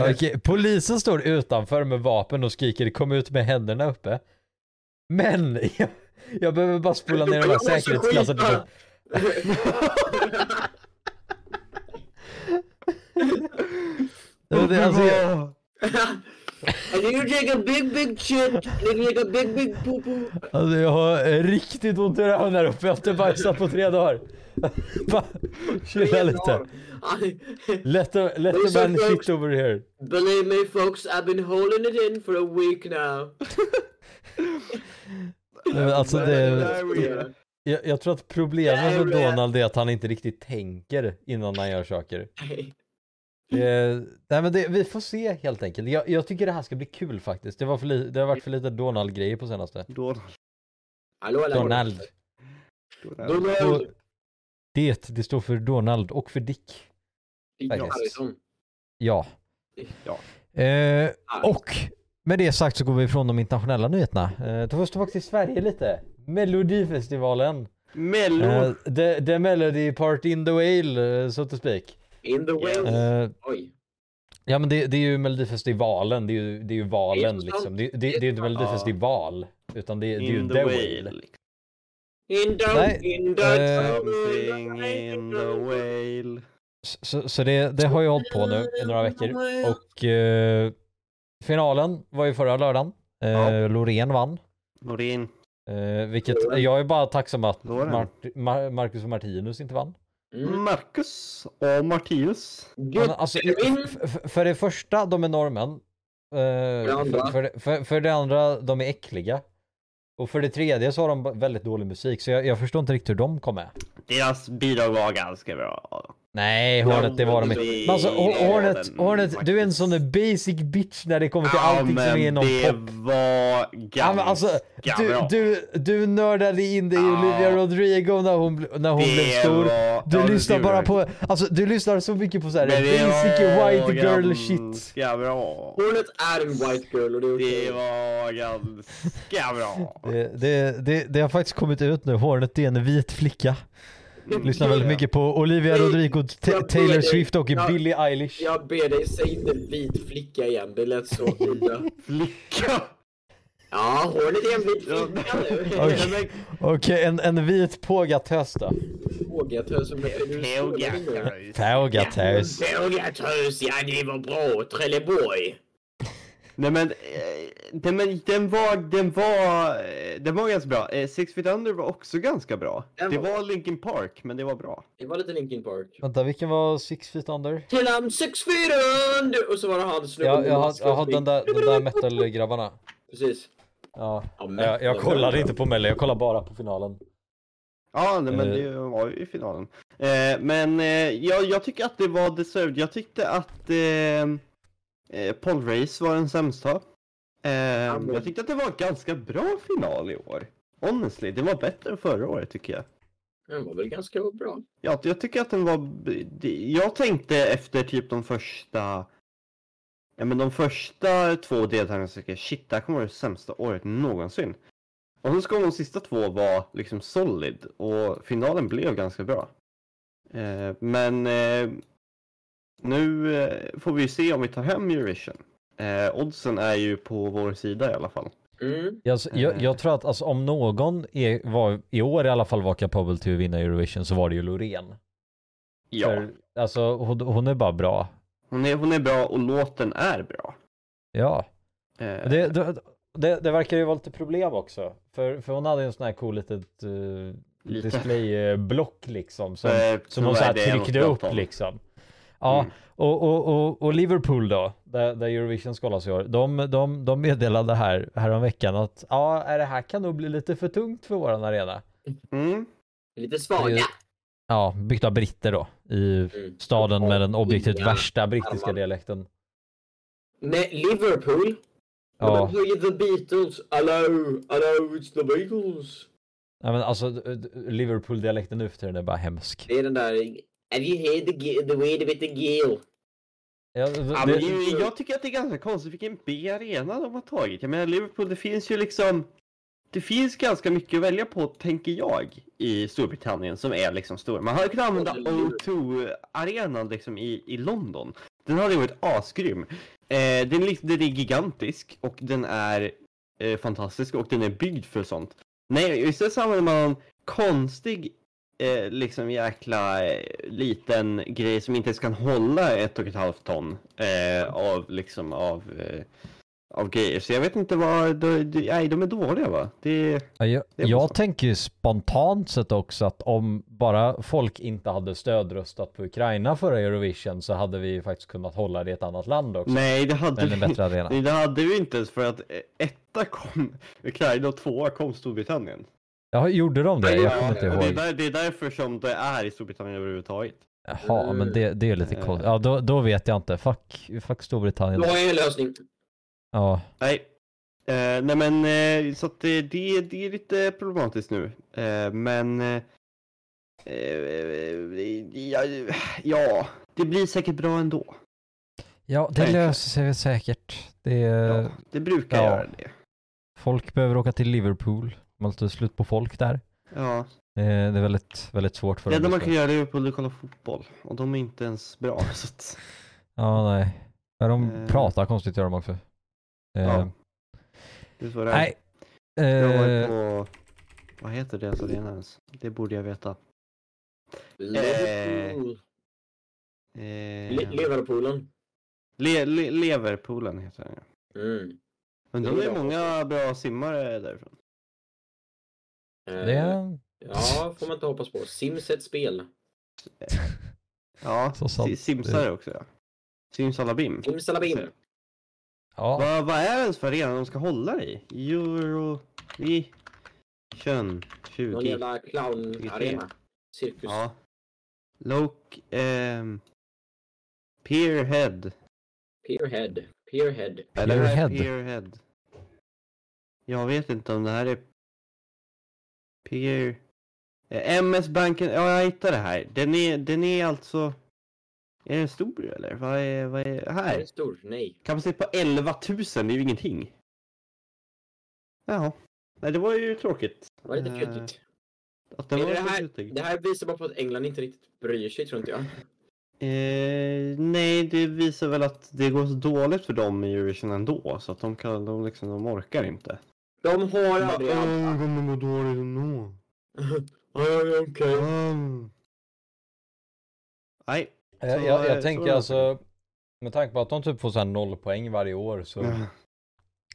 [SPEAKER 3] okej, polisen står utanför med vapen och skriker kom ut med händerna uppe. Men jag, jag behöver bara spola ner de här
[SPEAKER 1] skita.
[SPEAKER 3] Men det, alltså, jag,
[SPEAKER 1] And you take a big big shit, you take a big big poo poo.
[SPEAKER 3] alltså jag har riktigt ont i röven där uppe, jag har inte bajsat på tre dagar. Chilla lite. Let a, let man shit over here.
[SPEAKER 1] Believe me folks, I've been holding it in for a week now.
[SPEAKER 3] Nej, men Alltså det, jag, jag tror att problemet med. Donald är att han inte riktigt tänker innan han gör saker.
[SPEAKER 1] Hey.
[SPEAKER 3] Det, nej men det, vi får se helt enkelt. Jag, jag tycker det här ska bli kul faktiskt. Det, var för li, det har varit för lite Donald-grejer på senaste.
[SPEAKER 2] Donald.
[SPEAKER 1] Hallå, hallå.
[SPEAKER 3] Donald.
[SPEAKER 2] Donald.
[SPEAKER 3] Och det, det står för Donald och för Dick.
[SPEAKER 1] Dick. Harrison.
[SPEAKER 3] Ja.
[SPEAKER 2] Ja.
[SPEAKER 3] Eh, och med det sagt så går vi ifrån de internationella nyheterna. Eh, till först tillbaka till Sverige lite. Melodifestivalen.
[SPEAKER 2] Mello.
[SPEAKER 3] Eh, the, the Melody Part in the Whale, eh, so to speak.
[SPEAKER 1] In the.
[SPEAKER 3] Eh,
[SPEAKER 1] Oj.
[SPEAKER 3] ja men det, det är ju Melodifestivalen, det är ju, det är ju valen
[SPEAKER 1] Det är
[SPEAKER 3] liksom. Det, det, det är ju inte Melodifestival. Utan det, det är ju The
[SPEAKER 2] the
[SPEAKER 3] Whale.
[SPEAKER 2] whale.
[SPEAKER 1] In the,
[SPEAKER 3] Nej,
[SPEAKER 1] in the
[SPEAKER 2] Something in the whale.
[SPEAKER 3] Så, så det, det har ju hållit på nu i några veckor. Och eh, finalen var ju förra lördagen. Eh,
[SPEAKER 2] Ja.
[SPEAKER 3] Loreen vann. Eh, vilket, jag är bara tacksam att
[SPEAKER 2] Loreen.
[SPEAKER 3] Mart, Mar, Marcus och Martinus inte vann.
[SPEAKER 1] Mm.
[SPEAKER 2] Marcus och Martinus.
[SPEAKER 3] Men alltså, f- för det första, de är norrmän. Eh, för, för, för, för det andra, de är äckliga. Och för det tredje så har de väldigt dålig musik, så jag, jag förstår inte riktigt hur de kom med.
[SPEAKER 2] Deras bidrag var ganska bra.
[SPEAKER 3] Nej, Hornet, det var de inte. Men alltså, Hor- Hornet, Hornet, du är en sån där basic bitch när det kommer till allting som är inom
[SPEAKER 2] det
[SPEAKER 3] pop.
[SPEAKER 2] var ganska
[SPEAKER 3] Ja, men alltså, du,
[SPEAKER 2] bra.
[SPEAKER 3] du, du nördade in dig i
[SPEAKER 2] Ja.
[SPEAKER 3] Olivia Rodrigo när hon, när hon
[SPEAKER 2] Det
[SPEAKER 3] blev stor. Du
[SPEAKER 2] ja, det
[SPEAKER 3] lyssnar bara på, alltså du lyssnar så mycket på så här
[SPEAKER 2] Men det
[SPEAKER 3] basic
[SPEAKER 2] var
[SPEAKER 3] white girl shit.
[SPEAKER 2] ganska bra.
[SPEAKER 1] Hornet är en white girl och det är.
[SPEAKER 2] Det var ganska bra.
[SPEAKER 3] Det, det, det, det har faktiskt kommit ut nu, Hornet är en vit flicka. Lyssnar väldigt mycket på Olivia Rodrigo, Ta- Taylor Swift och. Billie Eilish.
[SPEAKER 1] Jag ber dig, säg inte vit flicka igen. Det lät så illa.
[SPEAKER 2] Flicka.
[SPEAKER 1] Ja, Hornet är en vit flicka nu.
[SPEAKER 3] Okej. En, en vit pågatös då.
[SPEAKER 1] Pågatös som.
[SPEAKER 3] Pågatös.
[SPEAKER 1] Pågatös, ja det var bra. Trelleborg.
[SPEAKER 2] Nej men, eh, den, men den var, den var, eh, den var ganska bra. Eh, Six Feet Under var också ganska bra.
[SPEAKER 1] Den
[SPEAKER 2] Det
[SPEAKER 1] var-
[SPEAKER 2] var Linkin Park, men det var bra.
[SPEAKER 1] Det var lite Linkin Park.
[SPEAKER 3] Vänta, vilken var Six Feet Under?
[SPEAKER 1] Till I'm six feet under! Och så var det han snubben
[SPEAKER 3] Ja, jag
[SPEAKER 1] mask
[SPEAKER 3] jag
[SPEAKER 1] smink.
[SPEAKER 3] den där, de där metal-grabbarna.
[SPEAKER 1] Precis.
[SPEAKER 3] Ja.
[SPEAKER 1] Ja,
[SPEAKER 3] Jag, jag kollade inte på Mello, jag kollade bara på finalen.
[SPEAKER 2] Ja, nej, men det var ju i finalen. Eh, men eh, jag, jag tycker att det var deserved. Jag tyckte att eh, eh, Paul Race var den sämsta. Eh, Jag tyckte att det var en ganska bra final i år. Honestly, det var bättre än förra året tycker jag.
[SPEAKER 1] Den var väl ganska bra.
[SPEAKER 2] Ja, jag tycker att den var... Jag tänkte efter typ de första... Ja men de första två deltagarna så tycker jag shit, det här kommer vara det sämsta året någonsin. Och så ska de sista två vara liksom solid och finalen blev ganska bra. Eh, men eh, nu eh, får vi se om vi tar hem Eurovision. Eh, oddsen är ju på vår sida i alla fall.
[SPEAKER 1] Mm.
[SPEAKER 3] Jag, jag, jag tror att alltså, om någon är, var, i år i alla fall var kapabel till att vinna Eurovision så var det ju Loreen.
[SPEAKER 2] Ja,
[SPEAKER 3] För, alltså hon, hon är bara bra.
[SPEAKER 2] hon är, hon är bra och låten är bra.
[SPEAKER 3] Ja.
[SPEAKER 2] Eh,
[SPEAKER 3] Det, det, det, det verkar ju vara lite problem också. För, för hon hade ju en sån här cool litet uh,
[SPEAKER 2] Lite.
[SPEAKER 3] displayblock liksom. Som,
[SPEAKER 2] eh,
[SPEAKER 3] som hon
[SPEAKER 2] så
[SPEAKER 3] här tryckte upp liksom. Ja,
[SPEAKER 2] Mm.
[SPEAKER 3] och, och, och, och Liverpool då, där, där Eurovision ska hållas i år, de, de, de meddelade här, häromveckan att ja, är det här kan nog bli lite för tungt för våran arena.
[SPEAKER 2] Mm.
[SPEAKER 1] Lite svaga.
[SPEAKER 3] Ja, byggt av britter då, i
[SPEAKER 1] Mm.
[SPEAKER 3] staden med den objektivt värsta brittiska dialekten.
[SPEAKER 1] Nej, Liverpool.
[SPEAKER 3] Ja.
[SPEAKER 1] De höjer the Beatles. Hello, hello, it's the Beatles.
[SPEAKER 3] Ja, men alltså Liverpool-dialekten nu för tiden är bara hemsk.
[SPEAKER 1] Det är den där... Have you heard the, the way with the gill?
[SPEAKER 3] Ja, d-
[SPEAKER 1] Ja,
[SPEAKER 3] det,
[SPEAKER 1] men
[SPEAKER 2] Jag, jag tycker att det är ganska konstigt vilken B-arena de har tagit. Jag menar Liverpool, det finns ju liksom... Det finns ganska mycket att välja på, tänker jag, i Storbritannien som är liksom stor. Man hade kunnat använda O2-arenan liksom i, i London. Den hade ju varit asgrym. Eh, den, är den är gigantisk och den är eh, fantastisk och den är byggd för sånt. Nej, istället så använder man en konstig eh, liksom jäkla eh, liten grej som inte ens kan hålla ett och ett halvt ton eh, av liksom av eh, av grejer. Så jag vet inte vad, de, de, nej de är dåliga va? Det,
[SPEAKER 3] ja, jag,
[SPEAKER 2] det
[SPEAKER 3] jag tänker ju spontant sett också att om bara folk inte hade stödröstat på Ukraina förra Eurovision så hade vi ju faktiskt kunnat hålla det i ett annat land också.
[SPEAKER 2] nej det hade
[SPEAKER 3] en bättre arena.
[SPEAKER 2] nej, det hade vi inte för att eh, etta kom Ukraina och tvåa kom Storbritannien.
[SPEAKER 3] Ja, gjorde de det? Jag kommer inte
[SPEAKER 2] och det, är
[SPEAKER 3] ihåg.
[SPEAKER 2] där, det är därför som det är i Storbritannien överhuvudtaget.
[SPEAKER 3] Jaha, men det, det är lite
[SPEAKER 2] Eh.
[SPEAKER 3] konstigt. Ja, då, då vet jag inte. Fuck, fuck Storbritannien.
[SPEAKER 1] Då har jag en lösning.
[SPEAKER 3] Ja,
[SPEAKER 2] Nej. Eh, nej men eh, så att det, det, det är lite problematiskt nu. Eh, men eh, eh, ja, ja, det blir säkert bra ändå.
[SPEAKER 3] ja det
[SPEAKER 2] Kanske.
[SPEAKER 3] löser sig säkert. Det,
[SPEAKER 2] Ja, det brukar
[SPEAKER 3] ja.
[SPEAKER 2] göra det.
[SPEAKER 3] Folk behöver åka till Liverpool. Man måste slut på folk där.
[SPEAKER 2] Ja.
[SPEAKER 3] Eh, Det är väldigt, väldigt svårt för
[SPEAKER 2] Det enda
[SPEAKER 3] dem.
[SPEAKER 2] man kan göra är att kolla fotboll. Och de är inte ens bra. Så att,
[SPEAKER 3] Ja, nej. Ja, de
[SPEAKER 2] Eh.
[SPEAKER 3] pratar konstigt gör de också. Eh,
[SPEAKER 2] ja. Det är så det är.
[SPEAKER 3] Nej.
[SPEAKER 2] Jag var
[SPEAKER 3] Eh,
[SPEAKER 2] på, vad heter det så arena ens? Det borde jag veta.
[SPEAKER 1] Liverpool.
[SPEAKER 2] Eh,
[SPEAKER 1] Le- Liverpoolen.
[SPEAKER 2] Le, le, Leverpoolen heter den ja.
[SPEAKER 1] Mm.
[SPEAKER 2] Men de är många bra simmare därifrån.
[SPEAKER 1] Eh,
[SPEAKER 3] det är...
[SPEAKER 1] Ja, får man inte hoppas på. Sims är ett spel.
[SPEAKER 2] Ja, simsare också ja. Simsalabim.
[SPEAKER 1] Simsalabim.
[SPEAKER 3] Ja,
[SPEAKER 2] Vad, vad är det ens för arena de ska hålla i? Eurovision 20.
[SPEAKER 1] Någon jävla clown-arena. Cirkus.
[SPEAKER 2] Ja. Lok... ehm... Peerhead.
[SPEAKER 1] Peerhead. Peerhead.
[SPEAKER 2] Eller
[SPEAKER 3] Peerhead?
[SPEAKER 2] Peerhead? Jag vet inte om det här är... Peer... MS-banken, ja jag hittade det här. Den är, den är alltså... Är den stor eller? Vad är, vad är... Här!
[SPEAKER 1] den stor? Nej.
[SPEAKER 2] Kapacitet på 11 000, det är ju ingenting. Jaha. Nej, det var ju tråkigt.
[SPEAKER 1] Det var lite fjuttigt.
[SPEAKER 2] Att den
[SPEAKER 1] Är
[SPEAKER 2] var
[SPEAKER 1] det, här,
[SPEAKER 2] fjuttig.
[SPEAKER 1] det här visar bara på att England inte riktigt bryr sig, tror inte jag.
[SPEAKER 2] Eh, nej, det visar väl att det går så dåligt för dem i Eurovision ändå. Så att de kan, de liksom, de orkar inte.
[SPEAKER 1] De har aldrig
[SPEAKER 2] Åh,
[SPEAKER 1] allt.
[SPEAKER 2] kommer må dåligt ändå.
[SPEAKER 1] Ja, okej.
[SPEAKER 2] Mm. Nej.
[SPEAKER 3] jag,
[SPEAKER 2] så,
[SPEAKER 3] jag, jag tänker alltså, med tanke på att de typ får så här noll poäng varje år så
[SPEAKER 2] Ja.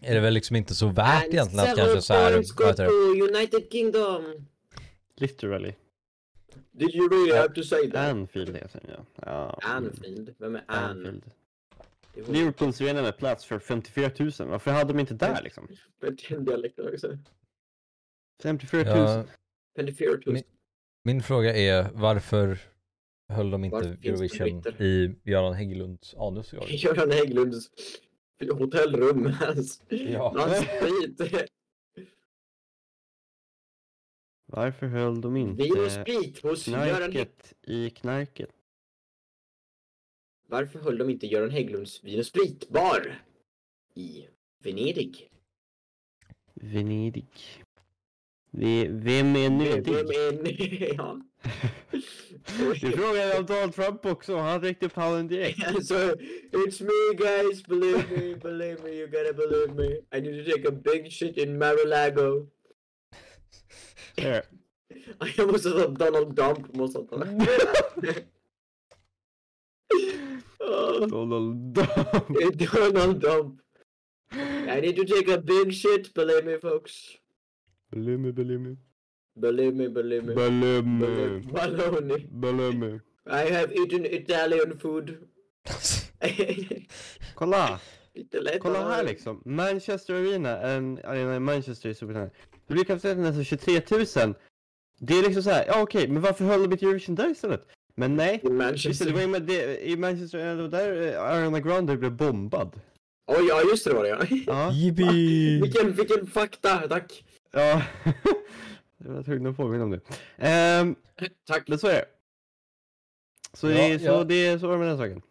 [SPEAKER 3] är det väl liksom inte så värt
[SPEAKER 1] And
[SPEAKER 3] egentligen att kanske så här,
[SPEAKER 1] to United Kingdom.
[SPEAKER 2] Literally.
[SPEAKER 1] Did you really have to say that?
[SPEAKER 2] Anfield heter den ja. ja.
[SPEAKER 1] Anfield? Vem är Ann?
[SPEAKER 2] Anfield.
[SPEAKER 1] Var-
[SPEAKER 2] Liverpools arena med plats för 54 000. Varför hade de inte där liksom?
[SPEAKER 1] Den dialekten också.
[SPEAKER 2] 54 000.
[SPEAKER 3] Ja,
[SPEAKER 1] 54 000.
[SPEAKER 3] Min- min fråga är varför höll de inte Eurovision i Göran Hägglunds anus? igår?
[SPEAKER 1] Göran Hägglunds hotellrum. Hans,
[SPEAKER 3] Ja.
[SPEAKER 1] hans sprit.
[SPEAKER 2] Varför höll de
[SPEAKER 1] Vin och
[SPEAKER 2] inte
[SPEAKER 1] sprit hos Göran
[SPEAKER 2] knarket i knarket?
[SPEAKER 1] Varför höll de inte Göran Hägglunds vin och spritbar i Venedig?
[SPEAKER 2] Venedig. Vi, vem är
[SPEAKER 1] Vem
[SPEAKER 2] nödig?
[SPEAKER 1] är ja.
[SPEAKER 2] Du frågade om Donald Trump också, han räckte upp handen direkt.
[SPEAKER 1] so it's me guys, believe me, believe me, you gotta believe me. I need to take a big shit in Mar-a-Lago. Jag måste ta Donald Dump, måste jag ta.
[SPEAKER 2] Donald Trump.
[SPEAKER 1] Donald Dump. I need to take a big shit, believe me folks.
[SPEAKER 2] Believe me, believe me.
[SPEAKER 1] Believe me, believe me.
[SPEAKER 2] Believe me.
[SPEAKER 1] Baloney.
[SPEAKER 2] Believe me.
[SPEAKER 1] I have eaten Italian food.
[SPEAKER 2] Kolla! Kolla här liksom. Manchester Arena, en arena i Manchester i Storbritannien. Det blir kapaciteten nästan 23 000. Det är liksom så här, ja okej, men varför höll de inte Eurovision där istället? Men nej.
[SPEAKER 1] I
[SPEAKER 2] det,
[SPEAKER 1] Manchester.
[SPEAKER 2] det var ju med det, i Manchester, det var där eh, Ariana Grande blev bombad.
[SPEAKER 1] Oj, ja just det det var det ja.
[SPEAKER 2] Ja.
[SPEAKER 1] Vilken, vilken fakta, tack.
[SPEAKER 2] Ja. Jag var tvungen att påminna om det. Ehm,
[SPEAKER 1] Tack.
[SPEAKER 2] men så är det. Så,
[SPEAKER 3] Ja,
[SPEAKER 2] det, är, så
[SPEAKER 3] ja.
[SPEAKER 2] det så är det med den saken.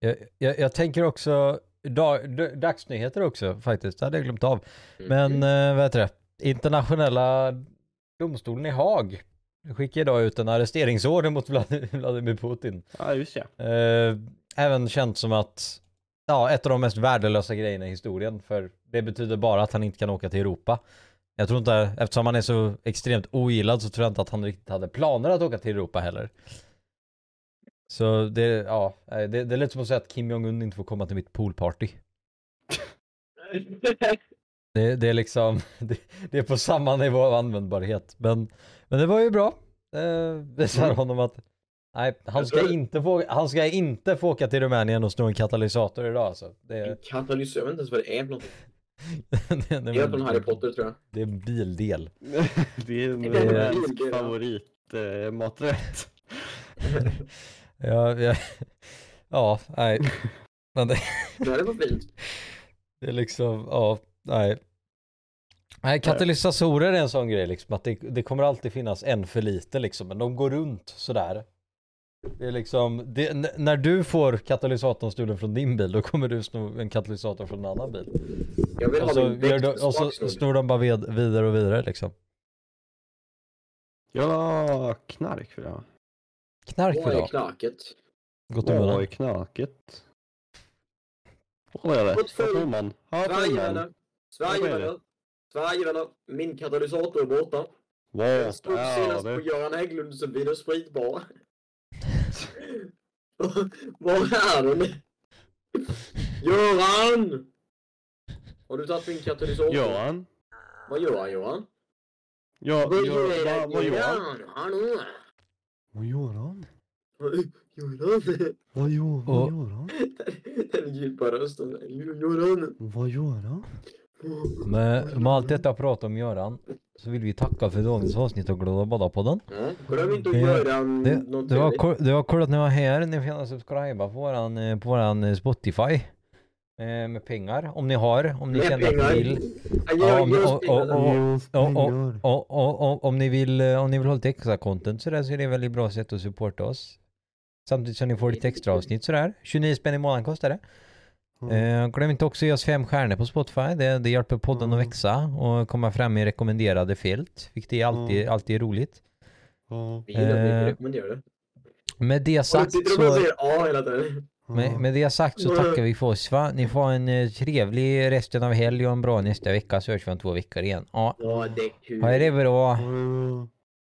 [SPEAKER 3] Jag, jag, jag tänker också, dag, dagsnyheter också faktiskt, det hade jag glömt av. Men
[SPEAKER 1] Mm.
[SPEAKER 3] eh, vad heter det? Internationella domstolen i Haag skickar idag ut en arresteringsorder mot Vlad- Vladimir Putin.
[SPEAKER 2] Ja, just ja.
[SPEAKER 3] Eh, även känt som att, ja, ett av de mest värdelösa grejerna i historien. För det betyder bara att han inte kan åka till Europa. Jag tror inte, eftersom han är så extremt ogillad så tror jag inte att han riktigt hade planer att åka till Europa heller. Så det, ja, nej, det, det är lite som att säga att Kim Jong-Un inte får komma till mitt poolparty. Det, det är liksom, det, det är på samma nivå av användbarhet. Men, men det var ju bra. Eh, Det sa
[SPEAKER 2] Mm.
[SPEAKER 3] honom att nej, han ska, inte få, han ska inte få åka till Rumänien och sno en katalysator idag alltså. Det,
[SPEAKER 1] En katalysator, jag vet inte ens vad det är för något.
[SPEAKER 3] det,
[SPEAKER 1] är från Harry Potter tror jag.
[SPEAKER 3] det är en bildel.
[SPEAKER 2] det är en
[SPEAKER 1] Det är en
[SPEAKER 2] favorit eh, maträtt.
[SPEAKER 3] Ja, ja, ja nej. Men det,
[SPEAKER 1] det var fint.
[SPEAKER 3] det är liksom, ja, nej. Nej, katalysatorer är en sån grej liksom, att det, det kommer alltid finnas en för lite liksom, men de går runt sådär. Det är liksom, det, n- när du får katalysatorn stulen från din bil, då kommer du sno en katalysator från en annan bil.
[SPEAKER 1] Jag vill
[SPEAKER 3] Och
[SPEAKER 1] ha
[SPEAKER 3] så,
[SPEAKER 1] min
[SPEAKER 3] gör de, och så snor de bara vid, vidare och vidare liksom.
[SPEAKER 2] Ja, knark för det.
[SPEAKER 3] Knark
[SPEAKER 1] Vad
[SPEAKER 3] vill
[SPEAKER 1] är
[SPEAKER 3] du ha?
[SPEAKER 1] knarket?
[SPEAKER 3] Gått i
[SPEAKER 2] Vad är knaket? Vad är det? Vad tror man? Tror man?
[SPEAKER 1] Sverigevänner. Sverigevänner. Min katalysator är borta. Stod
[SPEAKER 2] är
[SPEAKER 1] senast på
[SPEAKER 2] det?
[SPEAKER 1] Göran Hägglunds Vin och spritbar. Var är den? Göran! Har du tagit min katalysator?
[SPEAKER 2] Johan?
[SPEAKER 1] Vad gör han Johan?
[SPEAKER 2] Ja,
[SPEAKER 1] Vad gör
[SPEAKER 2] vad vad gör han?
[SPEAKER 1] Göran?
[SPEAKER 2] Vad gör han?
[SPEAKER 1] Göran?
[SPEAKER 2] Vad gör
[SPEAKER 3] Och-
[SPEAKER 2] vad gör han?
[SPEAKER 1] Den djupa rösten. Göran?
[SPEAKER 2] Vad gör han?
[SPEAKER 3] Med, med allt detta prat om Göran, så vill vi tacka för dagens avsnitt av Glada Badar-podden.
[SPEAKER 1] Ja, glöm inte att göra
[SPEAKER 3] Det,
[SPEAKER 1] något
[SPEAKER 3] det, var, det var kul att ni var här. Ni får gärna subscriba på våran, eh, på våran eh, Spotify. Eh, med pengar, om ni har, om ni
[SPEAKER 1] Med
[SPEAKER 3] känner att
[SPEAKER 1] pengar.
[SPEAKER 3] ni vill. Och- och- och- och- och-. Och, och, och om ni vill, eh, om ni vill ha lite extra content sådär så är det ett väldigt bra sätt att supporta oss. Samtidigt som ni får lite extra avsnitt sådär. 29 spänn i månaden kostar det.
[SPEAKER 2] Mm.
[SPEAKER 3] Eh, glöm inte också att ge oss fem stjärnor på Spotify. Det, det hjälper podden
[SPEAKER 2] Mm.
[SPEAKER 3] att växa och komma fram i rekommenderade fält. Vilket är alltid,
[SPEAKER 2] Mm.
[SPEAKER 3] alltid roligt.
[SPEAKER 2] Ja.
[SPEAKER 1] Vi gillar det,
[SPEAKER 3] Eh,
[SPEAKER 1] vi rekommenderar det.
[SPEAKER 3] Med det sagt så...
[SPEAKER 1] hela tiden.
[SPEAKER 3] Med, med det sagt så tackar vi för oss va. Ni får en eh, trevlig resten av helg och en bra nästa vecka så hörs vi om två veckor igen. Ja,
[SPEAKER 1] Ja, det är kul.
[SPEAKER 3] ha det bra.
[SPEAKER 2] Ja.